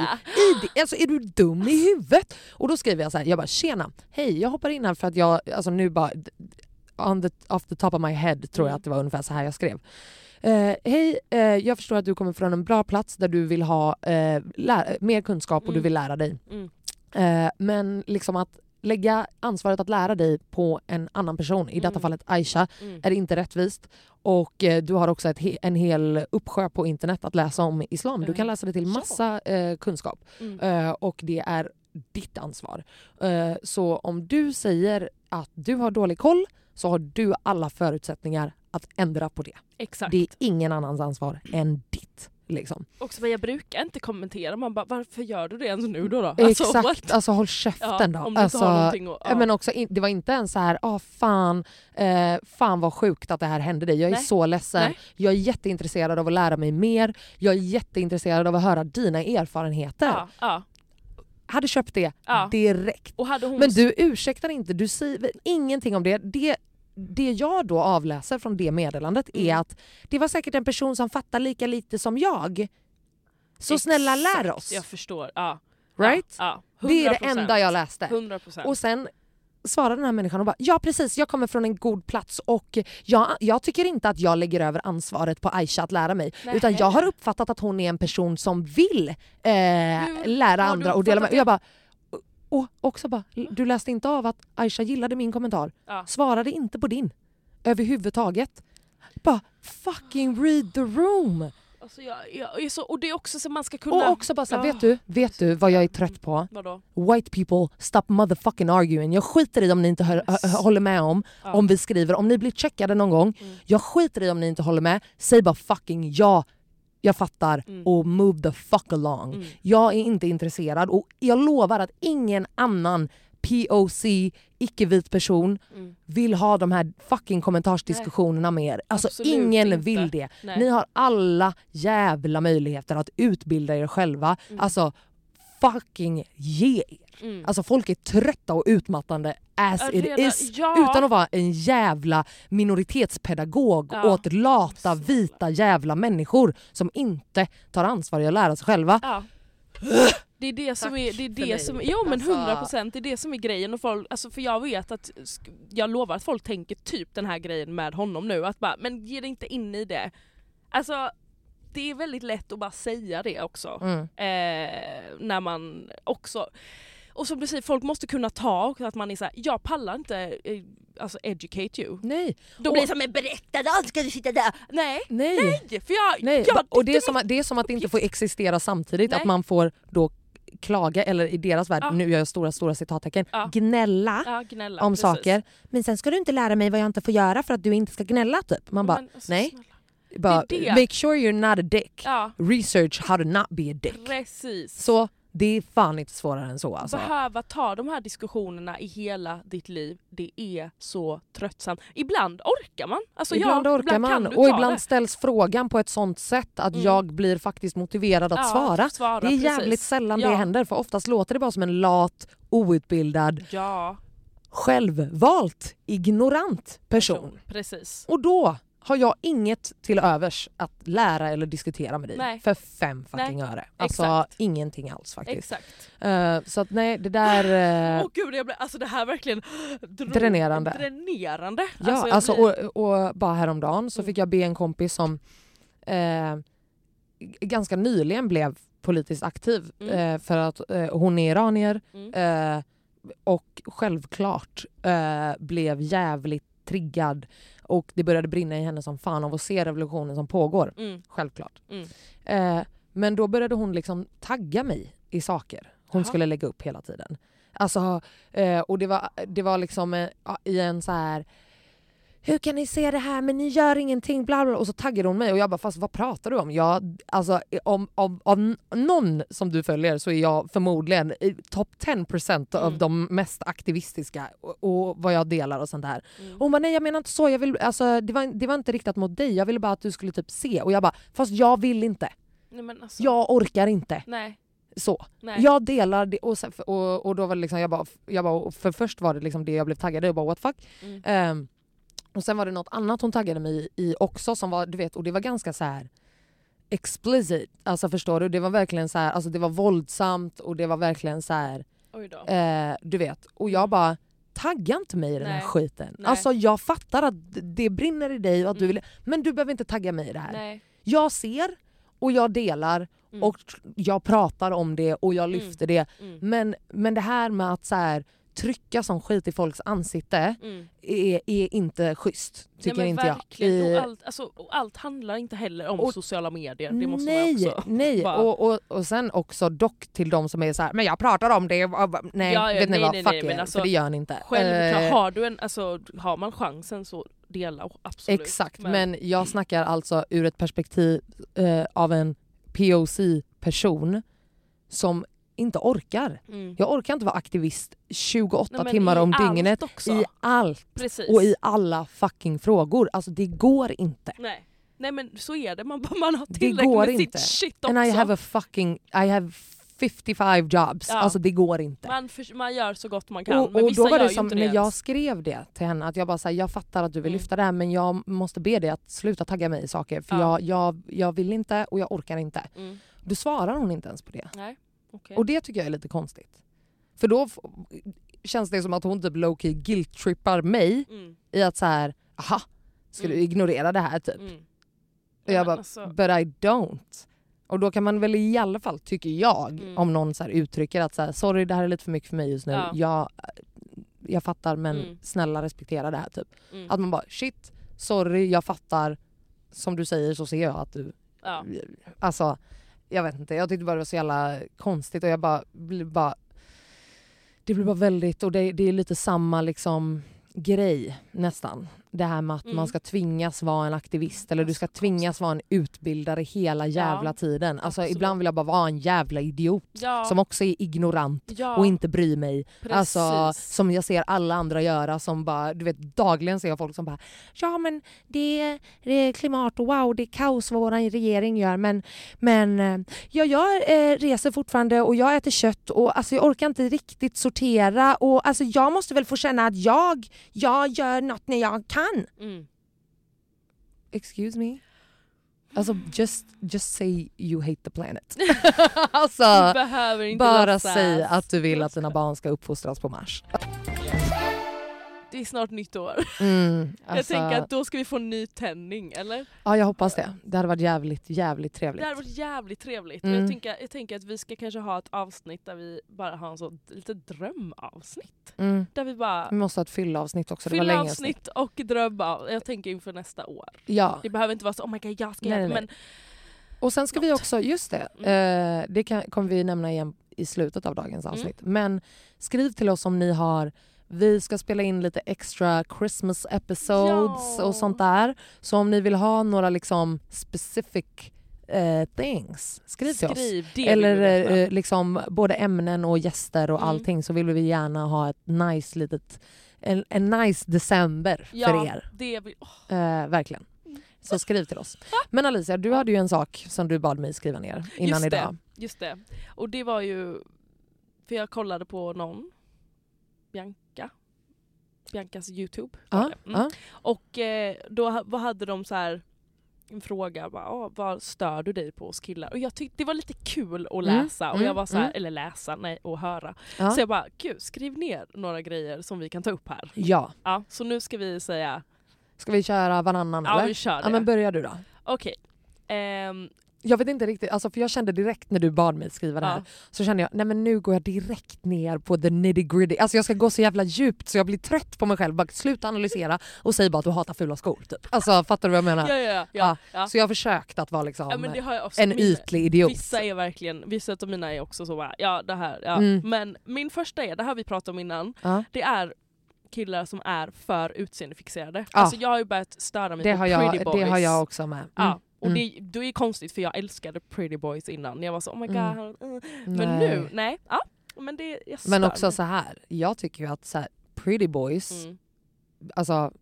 det. Alltså, är du dum i huvudet? Och då skriver jag så här, jag bara tjena, hej jag hoppar in här för att jag, alltså nu bara on the, off the top of my head tror jag Mm. att det var ungefär så här jag skrev. Eh, Hej, eh, jag förstår att du kommer från en bra plats där du vill ha eh, mer kunskap och du Mm. vill lära dig. Mm. Eh, men liksom att lägga ansvaret att lära dig på en annan person, i detta Mm. fallet Aisha, Mm. är inte rättvist. Och eh, du har också ett en hel uppsjö på internet att läsa om islam. Du kan Eh, läsa dig till massa eh, kunskap. Mm. Eh, och det är ditt ansvar. Eh, så om du säger att du har dålig koll så har du alla förutsättningar att ändra på det. Exakt. Det är ingen annans ansvar än. Liksom. Också, jag brukar inte kommentera, man bara varför gör du det ens nu då? då? Alltså, Exakt, what? alltså håll käften Ja, då. om du alltså, inte har någonting att... Ja. Men också, det var inte ens så här, ah, fan, eh, fan vad sjukt att det här hände dig. Jag är Nej. så ledsen. Nej. Jag är jätteintresserad av att lära mig mer. Jag är jätteintresserad av att höra dina erfarenheter. ja, ja. Hade köpt det Ja. direkt. Och. Men du ursäktar inte, du säger ingenting om det. det. Det jag då avläser från det meddelandet är Mm. att det var säkert en person som fattar lika lite som jag. Så snälla lär Exakt, oss. Jag förstår. Ja. Right? Ja, ja. Det är det 100%. enda jag läste. 100%. Och sen svarade den här människan och bara ja precis jag kommer från en god plats och jag, jag tycker inte att jag lägger över ansvaret på Aisha att lära mig Nähä. utan jag har uppfattat att hon är en person som vill eh, lära andra och dela med jag bara och också bara du läste inte av att Aisha gillade min kommentar Ja. svarade inte på din överhuvudtaget bara fucking read the room Alltså, jag, jag så, och det är också så man ska kunna... och också bara så här, Ja. vet du vet du vad jag är trött på Vadå? White people, stop motherfucking arguing. Jag skiter i om ni inte hör, hö- hö- håller med om, Ja. om vi skriver. Om ni blir checkade någon gång, Mm. jag skiter i om ni inte håller med. Säg bara fucking ja, jag fattar Mm. och move the fuck along. Mm. Jag är inte intresserad och jag lovar att ingen annan POC, icke-vit person Mm. vill ha de här fucking kommentarsdiskussionerna med er. Alltså Absolut ingen inte. vill det. Nej. Ni har alla jävla möjligheter att utbilda er själva. Mm. Alltså fucking ge er. Mm. Alltså folk är trötta och utmattande as Ja, it is ja. utan att vara en jävla minoritetspedagog Ja. åt lata vita jävla människor som inte tar ansvar i att lära sig själva. Ja. Det är det som Tack är, det är, det som, ja men Alltså- 100% det är det som är grejen och folk, alltså för jag vet att, jag lovar att folk tänker typ den här grejen med honom nu att bara, men ge dig inte in i det. Alltså det är väldigt lätt att bara säga det också. Mm. Eh, när man också, och som du säger, folk måste kunna ta att man är såhär, jag pallar inte eh, alltså educate you. Nej. Då blir det som en berätta, då ska du sitta där. Nej, Nej. nej, för jag, Nej. jag och det är, som att, det är som att det inte får existera samtidigt. Nej. Att man får då klaga, eller i deras värld, Ja. nu gör jag stora stora citattecken, Ja. gnälla ja, gnälla, om precis. saker. Men sen ska du inte lära mig vad jag inte får göra för att du inte ska gnälla typ. Man bara, alltså, nej. snälla. Bara, det det. make sure you're not a dick. Ja, Research how to not be a dick. precis. Så det är fan inte svårare än så alltså. Behöva ta de här diskussionerna i hela ditt liv, det är så tröttsamt. Ibland orkar man. Alltså, ibland ja, orkar ibland man och ibland det. ställs frågan på ett sånt sätt att Mm. jag blir faktiskt motiverad att Ja, svara. svara, Det är jävligt precis. sällan Ja. det händer för oftast låter det bara som en lat, outbildad, Ja, självvalt, ignorant person. Precis. Och då har jag inget till övers att lära eller diskutera med dig Nej. för fem fucking Nej. öre. Alltså Exakt. ingenting alls faktiskt. Exakt. Eh, så att nej, det där... *gasps* Åh eh, gud, jag blev, alltså det här är verkligen *gasps* Dränerande. dränerande. Ja, jag alltså, blir- och, och bara häromdagen så Mm. fick jag be en kompis som eh, g- ganska nyligen blev politiskt aktiv Mm. eh, för att eh, hon är iranier Mm. eh, och självklart eh, blev jävligt triggad och det började brinna i henne som fan av att se revolutionen som pågår. Mm. Självklart. Mm. Eh, men då började hon liksom tagga mig i saker hon Jaha. skulle lägga upp hela tiden. Alltså, eh, och det var, det var liksom eh, i en så här hur kan ni se det här men ni gör ingenting bla bla och så taggade hon mig och jag bara fast vad pratar du om? Jag, alltså, om, om, om någon som du följer så är jag förmodligen topp 10% av Mm. de mest aktivistiska och, och vad jag delar och sånt där. Mm. Och hon bara nej jag menar inte så, jag vill, alltså, det, var, det var inte riktat mot dig, jag ville bara att du skulle typ se och jag bara fast jag vill inte, Nej, alltså, jag orkar inte. Nej, Så. nej. Jag delar det och, sen, och, och då var det liksom, jag bara, jag bara, för först var det liksom det jag blev taggad i och bara what fuck. Mm. Ehm, och sen var det något annat hon taggade mig i också som var, du vet, och det var ganska så här explicit. Alltså förstår du? Det var verkligen så här, alltså det var våldsamt och det var verkligen så här, eh, du vet. Och jag Mm. bara tagga inte mig i den här skiten. Nej. Alltså jag fattar att det brinner i dig och att du Mm. vill, men du behöver inte tagga mig i det här. Nej. Jag ser och jag delar Mm. och jag pratar om det och jag lyfter det. Mm. Men, men det här med att så här, trycka som skit i folks ansikte Mm. är, är inte schysst. Tycker Nej, men inte jag. verkligen. I- Och allt, alltså, och allt handlar inte heller om Och- sociala medier. Det måste nej, man också nej. bara- Och, och, och sen också dock till de som är så här, men jag pratar om det. Nej, Ja, ja, vet ni nej, vad? nej, Fuck nej, men er, alltså, för det gör ni inte. Självklart, Eh, har, du en, alltså, har man chansen så dela absolut. Exakt, men... jag snackar alltså ur ett perspektiv eh, av en POC-person som inte orkar. Mm. Jag orkar inte vara aktivist 28 Nej, timmar om dygnet också. i allt Precis. och i alla fucking frågor. Alltså det går inte. Nej. Nej men så är det, man, man har Det tillräckligt går med inte. sitt shit också. And I have a fucking, I have 55 jobs. Ja. Alltså det går inte. man, för, man gör så gott man kan, och, men och vissa då var det som när det jag skrev det till henne att jag bara säger jag fattar att du vill Mm. lyfta det här men jag måste be dig att sluta tagga mig i saker för Ja. jag, jag, jag vill inte och jag orkar inte. Mm. Då svarar hon inte ens på det. Nej, okej. Och det tycker jag är lite konstigt. För då känns det som att hon typ low-key guilt-trippar mig Mm. i att så här, aha, ska du Mm. ignorera det här typ? Mm. Och jag bara, alltså- but I don't. Och då kan man väl i alla fall, tycker jag, Mm. om någon så uttrycker att så här, sorry det här är lite för mycket för mig just nu. Ja. Jag, jag fattar men Mm. snälla respektera det här typ. Mm. Att man bara shit, sorry jag fattar. Som du säger så ser jag att du... Ja. Alltså jag vet inte, jag tyckte bara det var så jävla konstigt och jag bara... blir bara det blir bara väldigt, och det, det är lite samma liksom grej nästan. Det här med att Mm. man ska tvingas vara en aktivist eller du ska tvingas vara en utbildare hela jävla Ja, tiden. Alltså absolut. ibland vill jag bara vara en jävla idiot Ja. som också är ignorant ja. och inte bryr mig. Precis. Alltså som jag ser alla andra göra som bara, du vet dagligen ser jag folk som bara Ja men det är, det är klimat och wow det är kaos vad vår regering gör men, men eh, ja, jag eh, reser fortfarande och jag äter kött och alltså, jag orkar inte riktigt sortera och alltså, jag måste väl få känna att jag, jag gör något när jag kan. Mm. Excuse me? Alltså just, just say you hate the planet. *laughs* alltså Du behöver inte bara säg att du vill att dina barn ska uppfostras på Mars. Det är snart nytt år. Mm, *laughs* Jag alltså, tänker att då ska vi få ny tändning, eller? Ja jag hoppas det. Det hade varit jävligt, jävligt trevligt. Det hade varit jävligt trevligt. Mm. Jag, tänker, jag tänker att vi ska kanske ha ett avsnitt där vi bara har en så lite drömavsnitt. Mm. Där vi bara Vi måste ha ett fyllavsnitt också. Det var fyller länge sedan. avsnitt och drömmar. Jag tänker inför nästa år. Ja. Det behöver inte vara så oh my god jag ska Nej, göra det. nej, Men Och sen ska vi Något. också, just det, Mm. eh, det kan, kommer vi nämna igen i slutet av dagens avsnitt. Men skriv till oss om ni har vi ska spela in lite extra Christmas episodes Ja. och sånt där. Så om ni vill ha några liksom specific eh, things, skriv till oss. skriv. Eller eh, liksom både ämnen och gäster och Mm. allting så vill vi gärna ha ett nice litet, en, en nice december ja, för er. Det vill, åh, Eh, verkligen. Så skriv till oss. Men Alicia, du hade ju en sak som du bad mig skriva ner innan just idag. Det, just det. Och det var ju, för jag kollade på någon, Bianca. Biancas Youtube. Ja, det. Mm. ja. Och eh, då vad hade de så här en fråga, bara, "Åh, vad stör du dig på hos killar? Och jag tyckte det var lite kul att Mm, läsa, och mm, jag var så här, mm. eller läsa, nej, och höra. Ja. Så jag bara, gud skriv ner några grejer som vi kan ta upp här. ja. Ja, så nu ska vi säga, Ska vi köra varannan ja eller? vi kör det. Ja, men börja du då. Okej. Ehm, Jag vet inte riktigt, alltså för jag kände direkt när du bad mig skriva det här ja. så kände jag nej men nu går jag direkt ner på the nitty gritty. Alltså jag ska gå så jävla djupt så jag blir trött på mig själv. Bara sluta analysera och säg bara att du hatar fula skor. Typ. Alltså fattar du vad jag menar? Ja, ja, ja. ja. Så jag har försökt att vara liksom en Min- ytlig idiot. Vissa är verkligen, vissa av mina är också så bara, ja det här, ja. Mm. Men min första är, det här vi pratat om innan, det är killar som är för utseendefixerade. Alltså jag har ju börjat störa mig Det på har, pretty jag, boys. det har jag också med. Mm. Och Mm. det, då är det konstigt för jag älskade pretty boys innan. Jag var så oh my god. Mm. uh. Nej. Men nu, nej. Ja. Men det, jag Men också så här. jag tycker ju att så här, pretty boys, Mm. alltså,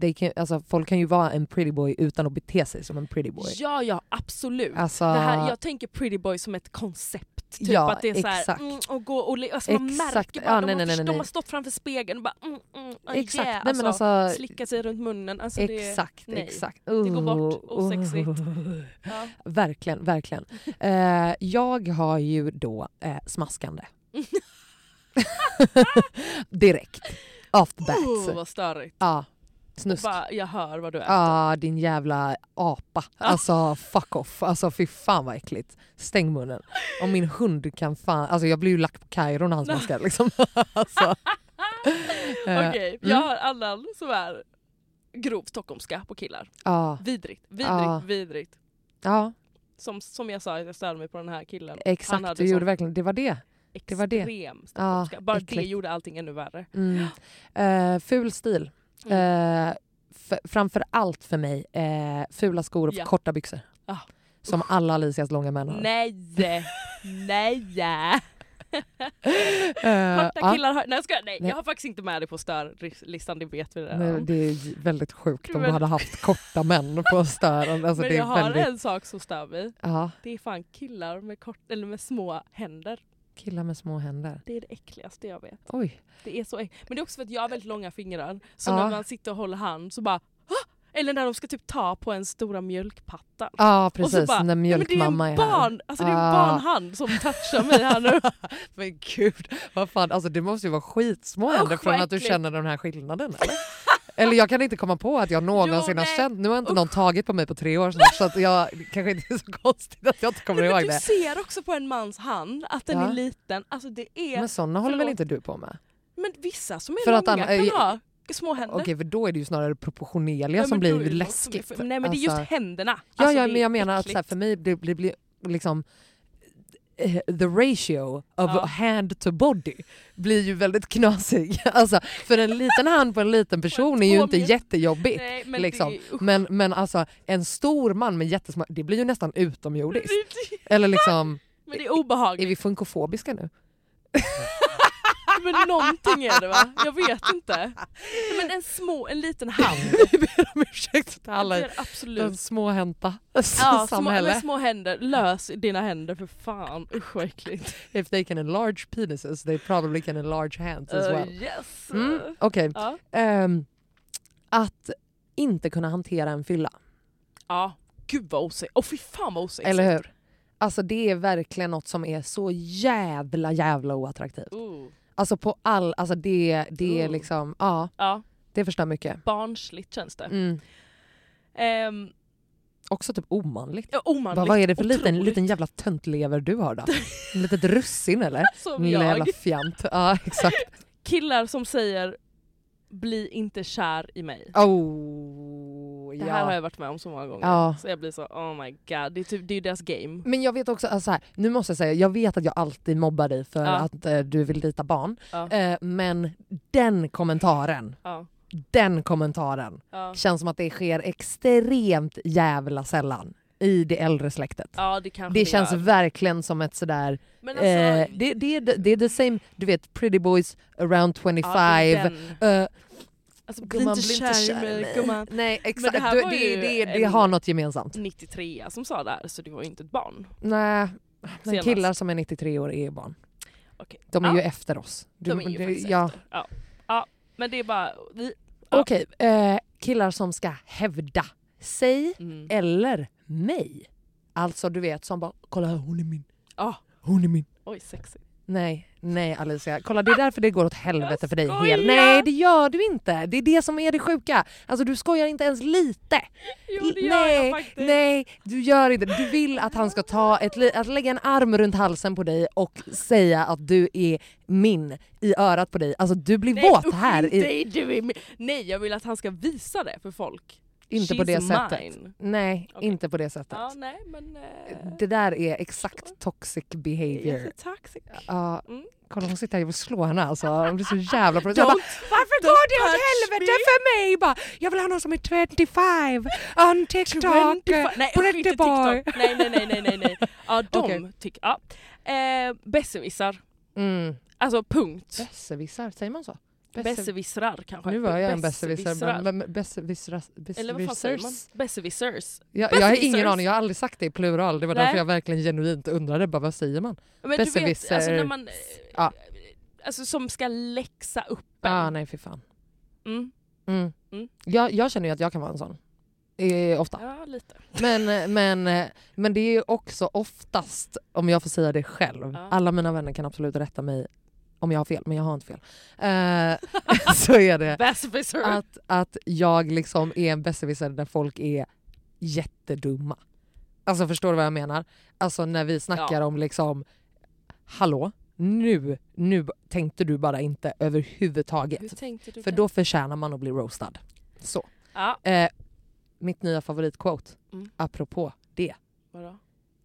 they can, alltså folk kan ju vara en pretty boy utan att bete sig som en pretty boy. Ja, ja absolut. Alltså, Det här, jag tänker pretty boy som ett koncept. Typ Ja, att det är så här, exakt. mm, och gå och alltså man Exakt. märker bara, Ja, de, nej, har, nej, nej, de nej. har stått framför spegeln och bara mm, mm, oh exakt. yeah. Nej, men alltså, alltså, slicka sig runt munnen. Alltså det, exakt, nej. exakt. Det går bort, Oh, osexigt. oh. ja. Verkligen, verkligen. *laughs* Eh, jag har ju då eh, smaskande. *laughs* *laughs* Direkt. off the bat. Oh, vad störigt. Ja, snusk. Bara, jag hör vad du äter. Ja, din jävla apa. Alltså fuck off. Alltså fy fan vad äckligt. Stäng munnen. Om min hund kan fan... Alltså jag blir ju lack på Kairo när han smaskar liksom. *laughs* alltså. *laughs* Eh, Okej, jag mm. har annan som är grovt stockholmska på killar. Ja, Vidrigt, vidrigt, Ja. vidrigt. ja, Som, som jag sa, jag störde mig på den här killen. exakt. Du gjorde verkligen... Det var det. det var det. Extrem stockholmska. Bara det äckligt. gjorde allting ännu värre. Mm. Eh, ful stil. Mm. Eh, framför allt för mig, eh, fula skor och Ja. korta byxor. Ah. Som alla Alicias långa män har. Nej! Nej! *laughs* Eh, Korta killar har... Nej, jag, skojar. nej, Nej. jag har faktiskt inte med det på störlistan, det vet vi redan. Men det är väldigt sjukt om du hade haft korta män på stören. Alltså Men jag har väldigt... en sak som stör mig. Ja, Det är fan killar med, kort, eller med små händer. Killar med små händer. Det är det äckligaste jag vet. Oj. Det är så äck... Men det är också för att jag har väldigt långa fingrar. Så Ja. när man sitter och håller hand så bara "Ah!" Eller när de ska typ ta på en stora mjölkpatta. Ja så precis, bara, när "Nej, men mjölkmamma det är, här. barn, alltså det är en Ah. barnhand som touchar mig här nu. *laughs* Men gud, vad fan, alltså det måste ju vara skitsmå händer från vad att du känner den här skillnaden eller? *laughs* Eller jag kan inte komma på att jag någonsin har nej. känt, nu har inte någon tagit på mig på tre år snart så att jag kanske inte är så konstigt att jag inte kommer Nej, ihåg du det. ser också på en mans hand att den Ja. är liten. Alltså det är... Men sådana håller väl inte du på med? Men vissa som är För att långa han- kan eh, ha små händer. Okej för då är det ju snarare proportionerliga som blir läskigt. som är- Nej men det är just Alltså- händerna. Ja, Alltså, ja men jag menar att så här, äckligt. för mig det blir, liksom the ratio of Ja. hand to body blir ju väldigt knasig. *laughs* Alltså, för en liten hand på en liten person är ju inte jättejobbigt. Nej, men liksom. det är. Men, men alltså en stor man med jättesmå, det blir ju nästan utomjordiskt. Eller *laughs* liksom, men det är *laughs* är obehagligt. vi funkofobiska nu? Men någonting är det va? Jag vet inte. Men en små, en liten hand. *laughs* Vi ber om ursäkt till alla i den småhänta Ja, små, samhälle. med små händer. Lös dina händer för fan. Usch vad äckligt. If they can enlarge penises they probably can enlarge hands as Uh, well. yes. Mm, Okej, Ja. Ehm, att inte kunna hantera en fylla. ja. Gud vad osäkert. Åh fy fan vad osäkert. Eller hur? Alltså det är verkligen något som är så jävla jävla oattraktivt. Uh. Alltså på all, alltså det, det är Oh. liksom, ja Ja, det förstår mycket. barnsligt känns det. Mm. Ehm, Också typ omanligt. ja, omanligt. Vad, vad är det för liten, otroligt. liten jävla töntlever du har då? *laughs* En litet russin eller? Som lilla jävla jag. fjant. Ja *laughs* exakt. Killar som säger bli inte kär i mig. Oh, Det ja. här har jag varit med om så många gånger. Ja. Så jag blir så oh my god, det är, typ, det är ju deras game. Men jag vet också, alltså här, nu måste jag säga, jag vet att jag alltid mobbar dig för Ja. att eh, du vill dejta barn. Ja. Eh, men den kommentaren, Ja. den kommentaren Ja. känns som att det sker extremt jävla sällan i det äldre släktet. ja det Det känns gör. verkligen som ett sådär, Men alltså, eh, det, det, är the- det är the same, du vet pretty boys around 25, ja, eh, Alltså, bli inte kär i mig, gumman. *laughs* Nej exakt, det här det, det, ju det, har något gemensamt. 93 som sa det här så det var ju inte ett barn. Nej, men killar som är 93 år är barn. Okej. De är Ja. ju efter oss. Du- De är ju faktiskt ja. efter. Ja. ja. Men det är bara... Vi, Ja. Okej, eh, killar som ska hävda sig mm. eller mig. Alltså du vet som bara kolla här hon är min, Ah, hon är min. oj, sexy. Nej, nej Alicia. Kolla det är därför det går åt helvete för dig. Hel. Nej det gör du inte. Det är det som är det sjuka. Alltså du skojar inte ens lite. Jo det gör nej, jag faktiskt. nej du gör inte Du vill att han ska ta ett, att lägga en arm runt halsen på dig och säga att du är min i örat på dig. Alltså du blir Nej, våt här. I, du är med. Nej jag vill att han ska visa det för folk. Inte på det sättet. mine. Nej, Okej. inte på det sättet. Ja nej men... eh, Det där är exakt toxic behavior. Jättetoxic. Ja, Mm. kolla hon sitter här och vill slå henne alltså. Hon blir så jävla pro- *laughs* Jag Don't- bara, Varför don't går det åt helvete me." för mig? Bara, jag vill ha någon som är 25 on TikTok. 25 nej usch, inte. TikTok. Nej nej nej nej nej. nej. Ja *laughs* de Okej. tycker... Ja. Eh, besserwissar. Mm. Alltså punkt. Besserwissar, säger man så? Besser- Besserwissrar kanske. Nu var jag en. Eller vad fan säger man? besserwissers? Besserwissers. Jag, jag har ingen Besserwissers. aning, jag har aldrig sagt det i plural. Det var Nej. därför jag verkligen genuint undrade. Bara, vad säger man? Men du vet, Besserwisser. alltså när man... eh, Ja. Alltså som ska läxa upp en. Ah, nej fy fan. Mm. Mm. Mm. Jag, jag känner ju att jag kan vara en sån. Eh, ofta. Ja, lite. Men, men, men det är ju också oftast, om jag får säga det själv, Ja. alla mina vänner kan absolut rätta mig om jag har fel, men jag har inte fel, eh, *laughs* så är det att, att jag liksom är en besserwisser där folk är jättedumma. Alltså förstår du vad jag menar? Alltså när vi snackar Ja. om liksom, hallå, nu, nu tänkte du bara inte överhuvudtaget. För då förtjänar man att bli roastad. Så. Ja, Eh, mitt nya favoritquote, Mm. apropå det. vadå?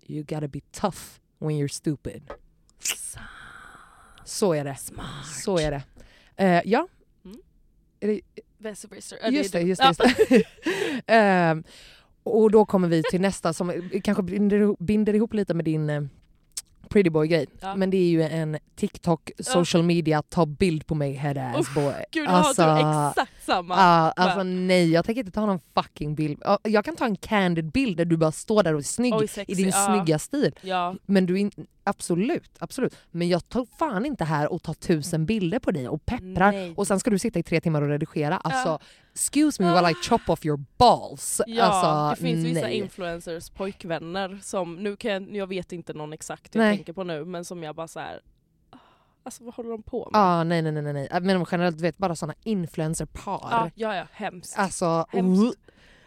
You gotta be tough when you're stupid. Så är det. Smart. Så är det. Eh, ja, just är det. du. Just Ja. det, just *laughs* det. Ehm, och då kommer vi till nästa som kanske binder, binder ihop lite med din eh, pretty boy grej. Ja. Men det är ju en TikTok, social media, ta bild på mig head ass Uff, boy. Gud, jag har typ exakt samma. ah, alltså nej, jag tänker inte ta någon fucking bild. Ja, Jag kan ta en candid bild där du bara står där och är snygg Oj, i din ja. snygga stil. Ja. Men du är in, absolut, absolut. Men jag tar fan inte här och tar tusen bilder på dig och pepprar Nej. och sen ska du sitta i tre timmar och redigera. Alltså, excuse me while I chop off your balls. Ja, alltså, det finns vissa nej. influencers pojkvänner som, nu kan jag, jag vet inte någon exakt jag Nej. tänker på nu, men som jag bara så här. "Ah, Alltså vad håller de på med? Ah, nej, nej, nej, nej. Men generellt, du vet bara såna influencerpar. Ja, ja, ja hemskt. Alltså, Hemskt.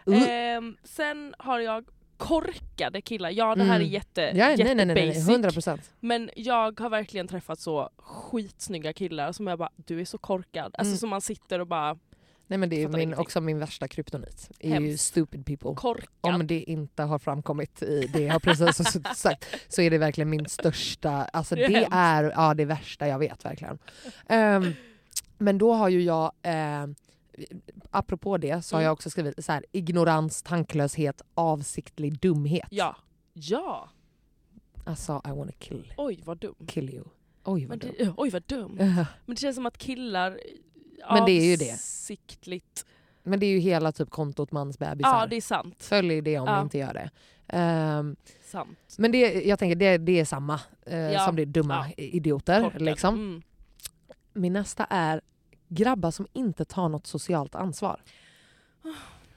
uh, uh. Ehm, sen har jag korkade killar. Ja det här Mm. är jätte, ja, nej, nej, nej, nej, jättebasic. 100 procent. Men jag har verkligen träffat så skitsnygga killar som jag bara, du är så korkad. Alltså Mm. som man sitter och bara, Nej men det är min, också min värsta kryptonit. är ju stupid people. korkad. Om det inte har framkommit i det jag precis har *laughs* sagt så är det verkligen min största, alltså Det är det, är ja, det värsta jag vet verkligen. Ehm, men då har ju jag, eh, apropå det så har Mm. jag också skrivit så här, ignorans, tanklöshet, avsiktlig dumhet. Ja. Ja. Alltså I wanna kill, Oj vad dum. kill you. Oj vad Men det, oj vad dum. *laughs* Men det känns som att killar Men det är ju det. avsiktligt... Men det är ju hela typ kontot mansbebisar. Ja det är sant. Följ det om Ja. ni inte gör det. Ehm, sant. men det, jag tänker det, det är samma eh, Ja. som det är dumma Ja. idioter. Liksom. Mm. Min nästa är grabbar som inte tar något socialt ansvar.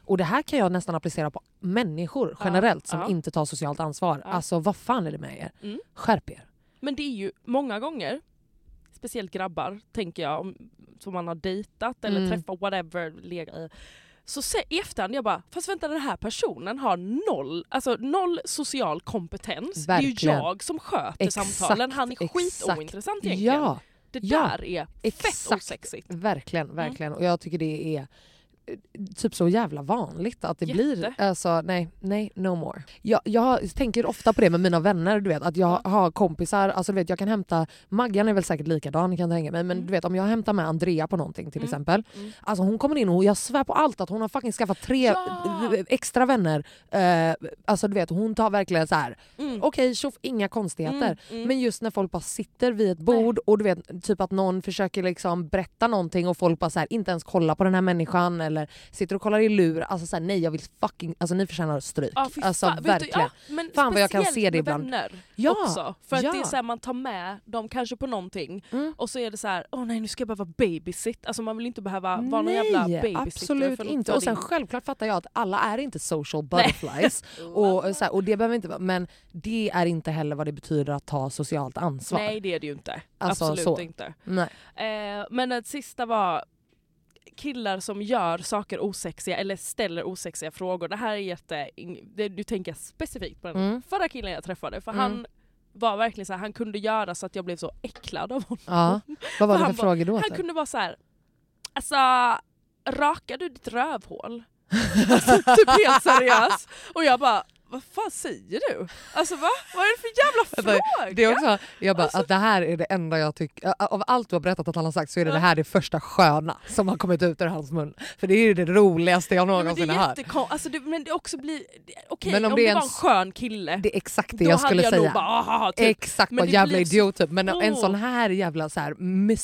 Och det här kan jag nästan applicera på människor generellt som inte tar socialt ansvar. Alltså vad fan är det med er? Mm. Skärp er. Men det är ju många gånger, speciellt grabbar tänker jag, om, som man har dejtat eller Mm. träffat whatever, lega i. Så se, i efterhand jag bara, fast vänta den här personen har noll, alltså noll social kompetens. Det är Verkligen. ju jag som sköter Exakt, samtalen, han är skitointressant egentligen. Ja, det ja, där är fett exakt. osexigt. verkligen, verkligen. Och jag tycker det är typ så jävla vanligt att det Jätte. blir, alltså nej, nej, no more. Jag, jag tänker ofta på det med mina vänner, du vet att jag Ja. har kompisar, alltså du vet jag kan hämta, Maggan är väl säkert likadan kan jag tänka mig, men Mm. du vet om jag hämtar med Andrea på någonting till Mm. exempel, Mm. alltså hon kommer in och jag svär på allt att hon har fucking skaffat tre Ja. eh, extra vänner, eh, alltså du vet hon tar verkligen så här. Mm. okej tjoff inga konstigheter. Mm, mm. Men just när folk bara sitter vid ett bord och du vet typ att någon försöker liksom berätta någonting och folk bara så här, inte ens kollar på den här människan eller sitter och kollar i lur. Alltså så här, nej jag vill fucking, alltså ni förtjänar stryk. Ja, fy alltså fan. Vet du, verkligen. ja, men Fan vad jag kan se det med ibland. Vänner Ja, också. För att ja. det är så här, man tar med dem kanske på någonting Mm. och så är det så här, åh nej nu ska jag behöva babysit. Alltså man vill inte behöva vara någon jävla babysitter. absolut för, inte. för Och sen självklart fattar jag att alla är inte social butterflies. *laughs* och, så här, och det behöver inte vara, men det är inte heller vad det betyder att ta socialt ansvar. Nej det är det ju inte. Alltså, Absolut så. inte. Nej. Eh, men det sista var killar som gör saker osexiga eller ställer osexiga frågor. Det här är jätte... Det, du tänker specifikt på den Mm. förra killen jag träffade för Mm. han var verkligen så här, han kunde göra så att jag blev så äcklad av honom. Ja. *laughs* Vad var det För frågor då? Han typ? kunde vara så här. alltså rakar du ditt rövhål? *laughs* alltså, typ helt seriös. Och jag bara, vad fan säger du? Alltså va? Vad är det för jävla fråga? Det är också, jag bara, Alltså- att det här är det enda jag tycker, av allt du har berättat att han har sagt så är det det här det första sköna som har kommit ut ur hans mun. För det är ju det roligaste jag Nej, någonsin har hört. alltså det, men det också blir, okej Men om, om det, är var en en skön kille, Det är exakt det jag skulle jag säga. bara aha, typ. Exakt Men vad jävla blir så- idiot typ. Men en Åh. sån här jävla så här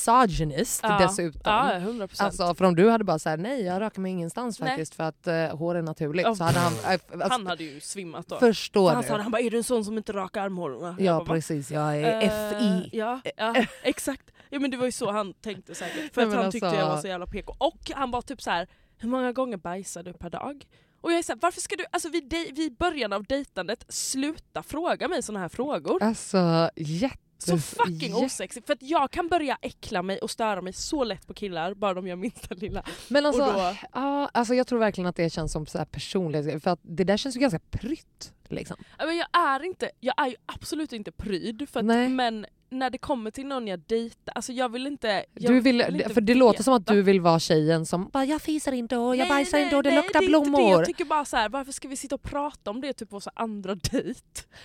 misogynist Ja. dessutom. Ja, 100 procent. Alltså för om du hade bara såhär nej jag röker mig ingenstans Nej. faktiskt för att uh, hår är naturligt Ja, så hade han... äh, alltså, han hade ju svimmat då. förstår han du? sa det, han bara är du en sån som inte rakar armhålorna? Jag Ja bara, "Va?" precis, jag är Eh, FI. Ja, ja *laughs* exakt. Ja, men det var ju så han tänkte säkert. För att han alltså- tyckte jag var så jävla PK. Och han var typ så här: hur många gånger bajsar du per dag? Och jag är såhär, varför ska du, alltså vid, vid början av dejtandet, sluta fråga mig såna här frågor. Alltså jätte Så fucking osexigt. För att jag kan börja äckla mig och störa mig så lätt på killar bara de gör minsta lilla. Men alltså, Och då- ja, alltså jag tror verkligen att det känns som så här personlighet, för att det där känns ju ganska prytt. Liksom. Men jag är inte, jag är ju absolut inte pryd för att, men när det kommer till någon jag dejtar, alltså jag vill inte... Jag Du vill, inte för det låter veta. som att du vill vara tjejen som bara jag fisar inte och jag Nej, bajsar nej, inte och det nej, luktar är inte Det. blommor. Jag tycker bara så här, varför ska vi sitta och prata om det typ på så andra dejt?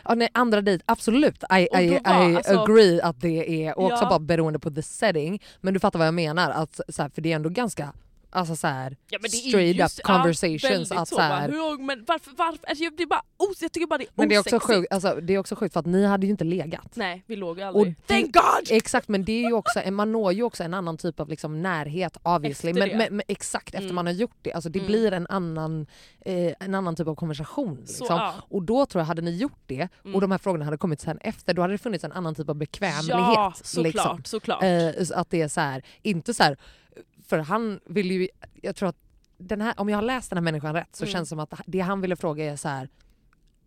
Ja, nej, andra dejt, absolut. I, I, var, I alltså- agree att det är, och också Ja. bara beroende på the setting. Men du fattar vad jag menar, att, så här, för det är ändå ganska alltså, så här, Ja, straight up conversations. att, så, så här, hur, men varför, varför alltså, det är bara, os, jag tycker bara det är men det är, också osexigt. sjukt, alltså, det är också sjukt för att ni hade ju inte legat. Nej vi låg ju Och aldrig. det- Thank God! Exakt men det är ju också, man når ju också en annan typ av liksom närhet obviously. Efter Men, men, men exakt efter Mm. man har gjort det, alltså det Mm. blir en annan, eh, en annan typ av konversation. Så, Liksom. ja. Och då tror jag, hade ni gjort det Mm. och de här frågorna hade kommit sen efter, då hade det funnits en annan typ av bekvämlighet. Ja såklart, liksom. såklart. Eh, så att det är så här, inte så här, för han vill ju, jag tror att den här, om jag har läst den här människan rätt så Mm. känns det som att det han ville fråga är så här.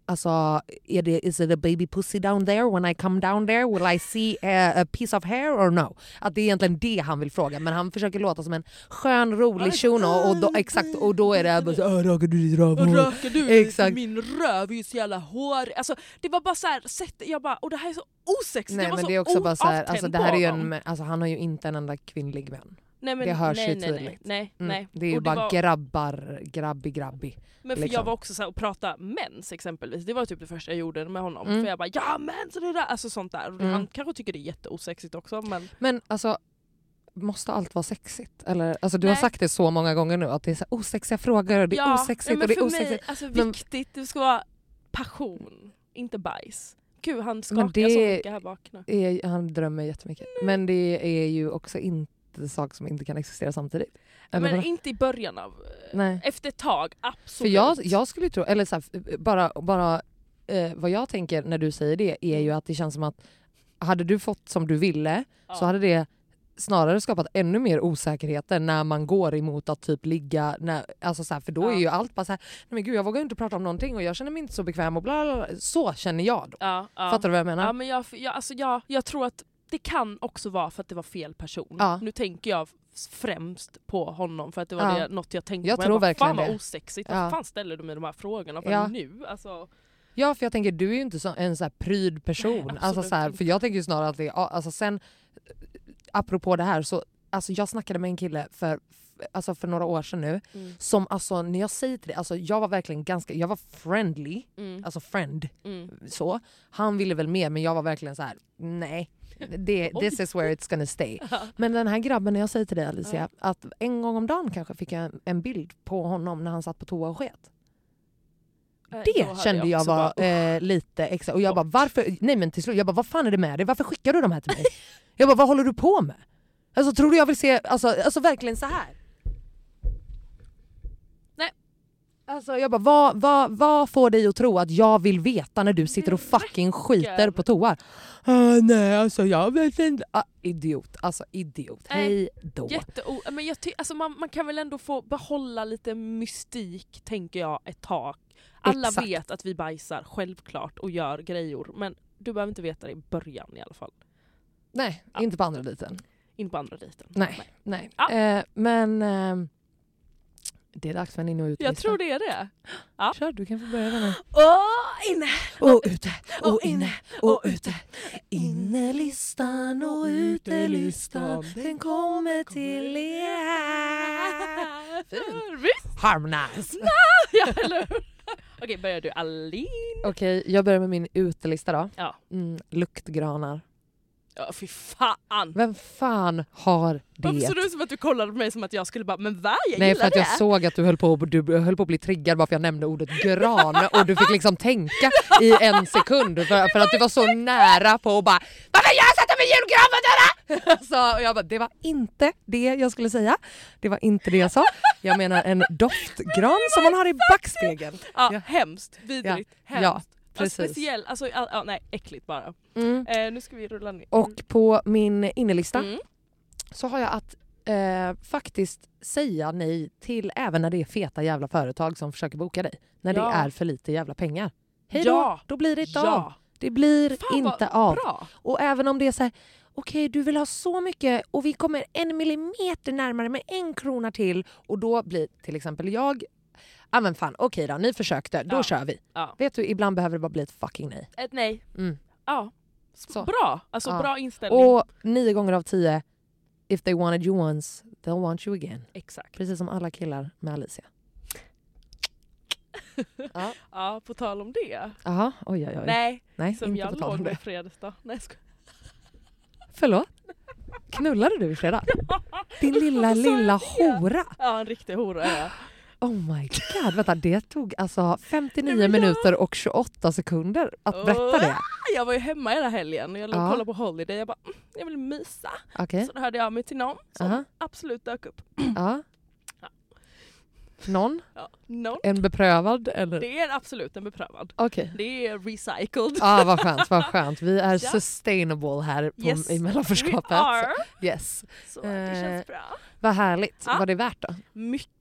Alltså, är det, is it a baby pussy down there? When I come down there will I see a, a piece of hair or no? Att det är egentligen det han vill fråga men han försöker låta som en skön rolig shuno och då, exakt, och då är det bara så, "Åh, rakar du ditt rövhål?" röker du Exakt. min röv är så jävla hår. Alltså, det var bara så här, sätt, jag bara, och det här är så osexigt. Nej jag var men så det är också bara så här, alltså, det här är en, alltså, han har ju inte en enda kvinnlig vän. Nej, men, det hörs nej, ju nej, nej, tydligt. nej, Mm, nej. Det är ju Och bara var, grabbar, grabbi grabbi. Men för liksom. jag var också så här, och prata mens exempelvis, det var typ det första jag gjorde med honom. Mm. För jag bara ja mens och det där, alltså sånt där. Mm. Han kanske tycker det är jätteosexigt också men Men alltså, måste allt vara sexigt? Eller, alltså, du har Nej. sagt det så många gånger nu att det är så här osexiga frågor och det är ja, osexigt ja, men och det är för osexigt. mig, alltså Men- viktigt, det ska vara passion, inte bajs. Gud han Men skakar det- så mycket här bak nu. Är, han drömmer jättemycket. Men det är ju också inte saker som inte kan existera samtidigt. Eller Men vadå? inte i början av... Nej. Efter ett tag, För absolut. jag, jag skulle tro, eller så här, bara, bara eh, vad jag tänker när du säger det är ju att det känns som att hade du fått som du ville Ja. så hade det snarare skapat ännu mer osäkerheter när man går emot att typ ligga, när, alltså så här, för då Ja. är ju allt bara så här, nej men gud jag vågar inte prata om någonting och jag känner mig inte så bekväm och bla bla, bla. Så känner jag då. Ja, ja. Fattar du vad jag menar? Ja, men jag, jag, alltså jag, jag tror att det kan också vara för att det var fel person. Ja. Nu tänker jag främst på honom för att det var Ja. det, något jag tänkte Jag på. tror bara, verkligen fan vad det. osexigt, Ja. varför fan ställer du mig de här frågorna för Ja. nu? Alltså, Ja för jag tänker du är ju inte så, en så här pryd person. Nej, alltså, så här, för jag tänker snarare att det är, alltså sen apropå det här så alltså jag snackade med en kille för, alltså för några år sedan nu mm, som alltså när jag säger till det, alltså jag var verkligen ganska, jag var friendly, mm, alltså friend mm. så. Han ville väl mer men jag var verkligen så här: nej. Det, this is where it's gonna stay. *laughs* Men den här grabben, när jag säger till dig Alicia, att en gång om dagen kanske fick jag en, bild på honom när han satt på toa och sket. Eh, Det kände jag var bara, eh, lite extra. Och jag bara varför, nej men till slut, jag bara vad fan är det med dig? Varför skickar du de här till mig? jag bara vad håller du på med? Alltså tror du jag vill se, alltså, alltså verkligen så här. Nej. Alltså jag bara vad, vad, vad får dig att tro att jag vill veta när du sitter och fucking skiter på toa? Ah, nej alltså jag vet inte. Ah, idiot, alltså idiot. Nej, Hej då. Jätteo... Men jag alltså man, man kan väl ändå få behålla lite mystik, tänker jag, ett tag. Alla Exakt. vet att vi bajsar, självklart, och gör grejer. Men du behöver inte veta det i början i alla fall. Nej, Ja. inte på andra dejten. In på andra dejten. Nej. Nej. Ja. Eh, men eh, det är dags för en in och utlista. Jag tror det är det. Ja. Kör, du kan få börja nu. Åh, inne! Och ute, och inne, och ute. Innelistan och utelistan, den kommer till er. *laughs* Visst? Harmonize. *laughs* Ja, eller hur? Okej, börjar du Alin? Okej, jag börjar med min utelista då. Ja. Mm, luktgranar. Ja, fy fan. Vem fan har Varför såg det? det ut som att du kollade på mig som att jag skulle bara, men va? Jag Nej gillar för att det. jag såg att du höll, på, du höll på att bli triggad bara för att jag nämnde ordet gran *laughs* och du fick liksom tänka i en sekund för, för att du var så nära på att bara Varför jag sätter mig julgran för dörra? *laughs* Så jag bara, det var inte det jag skulle säga. Det var inte det jag sa. Jag menar en doftgran som man har i *laughs* backspegeln. Ja, Ja. hemskt, vidrigt, Ja, hemskt. ja, Alltså, precis. speciell, alltså, ja, ja, nej äckligt bara. Mm. Eh, nu ska vi rulla ner. Och på min innelista Mm. så har jag att eh, faktiskt säga nej till även när det är feta jävla företag som försöker boka dig. När Ja. det är för lite jävla pengar. Hej då, Ja. då blir det inte av. Ja, Det blir Fan inte av. bra. Och även om det är så här, okej du vill ha så mycket och vi kommer en millimeter närmare med en krona till och då blir till exempel jag, ja men fan okej då, ni försökte, då Ja. kör vi. Ja. Vet du, ibland behöver det bara bli ett fucking nej. Ett nej. Mm. Ja. Så. Bra. Alltså Ja. bra inställning. Och nio gånger av tio, if they wanted you once, they'll want you again. Exakt. Precis som alla killar med Alicia. *laughs* Ja. Ja, på tal om det. Jaha, oj oj oj. Nej, Nej som inte jag låg med i fredags då. Nej, skojar. Förlåt? Knullade du i fredag? *laughs* Din lilla, lilla det? hora! Ja, en riktig hora är jag. Oh my god, vänta det tog alltså 59 Nej, men jag- minuter och 28 sekunder att berätta det. Jag var ju hemma hela helgen och jag låg och Ja. kollade på Holiday. Jag bara, mm, jag vill mysa. Okej, Så då hörde jag av mig till någon som Aha. absolut dök upp. ja. Ja. Någon? Ja, någon. En beprövad eller? Det är absolut en beprövad. Okej. Det är recycled. Ja vad skönt, vad skönt. Vi är *laughs* Ja. sustainable här på, Yes, i mellanförskapet. We are. Yes. Så det Eh, känns bra. Vad härligt. Ja. Var det värt då? Mycket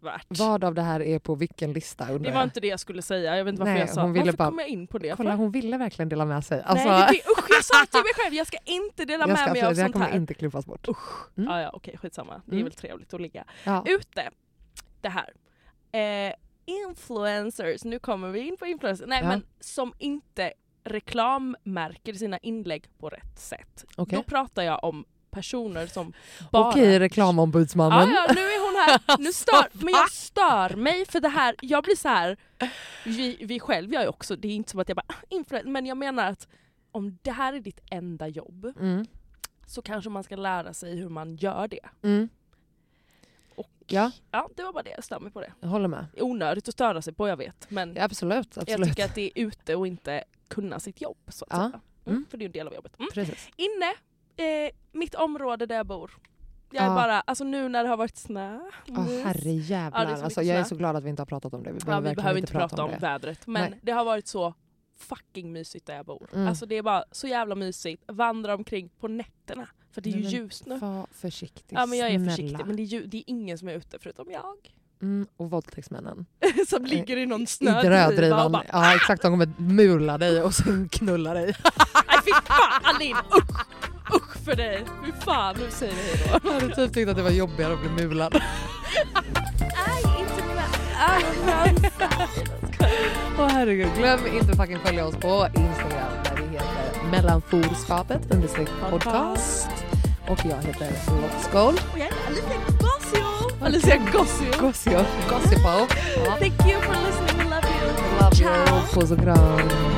värt. Vad av det här är på vilken lista undrar Det var jag? inte det jag skulle säga. Jag vet inte varför Nej, jag sa hon ville Varför bara- kom jag in på det? Kolla för? hon ville verkligen dela med sig. Alltså, Nej, det, det, usch, jag sa till mig själv jag ska inte dela jag med ska, mig av det här sånt kommer här. inte klippas bort. Usch. Mm. Ja, ja, okej, skitsamma. Det är Mm. väl trevligt att ligga Ja. ute. Det här. Eh, influencers, nu kommer vi in på influencers. Nej Ja. men som inte reklammärker sina inlägg på rätt sätt. Okej. Då pratar jag om personer som *laughs* bara... Okej reklamombudsmannen. Ja, ja, nu är hon här. *laughs* Nu stör, men jag stör mig för det här, jag blir så här. Vi, vi själv gör ju också, det är inte som att jag bara "Ah, influencer, men jag menar att om det här är ditt enda jobb Mm. så kanske man ska lära sig hur man gör det. Mm. Och Ja, ja, det var bara det, jag stör mig på det. jag håller med. Onödigt att störa sig på, jag vet. Men Ja, absolut. jag absolut. tycker att det är ute och inte kunna sitt jobb. Så att Ja. säga. Mm, Mm. För det är ju en del av jobbet. Mm. Precis. Inne, eh, mitt område där jag bor. Jag är Ja. bara, alltså nu när det har varit snö, Åh mys. herrejävlar. Ja, alltså, jag är snö. så glad att vi inte har pratat om det. Vi Ja, behöver vi verkligen behöver inte prata om, det. vädret men Nej. det har varit så fucking mysigt där jag bor. Mm. Alltså det är bara så jävla mysigt. Vandra omkring på nätterna. För det är ju men ljust nu. Var försiktig, Ja men jag är snälla. försiktig men det är, ju, det är ingen som är ute förutom jag. Mm, och våldtäktsmännen. *laughs* som ligger i någon I snödriva och drödrivan. Ja exakt, de kommer mula dig och sen knulla dig. *laughs* Nej fy fan Alin usch! Usch för dig! Fy fan nu säger vi hejdå. Jag hade typ tyckt att det var jobbigare att bli mulad. Inte Åh herregud, glöm inte att fucking följa oss på Instagram där vi heter mellanforskapet understreck podcast. Och jag heter Lotsgold. Och jag är Alicia Gossio! Alicia Gossio! Gossio. Gossipo. Thank you for listening, we love you! Love Ciao. you. Puss och kram.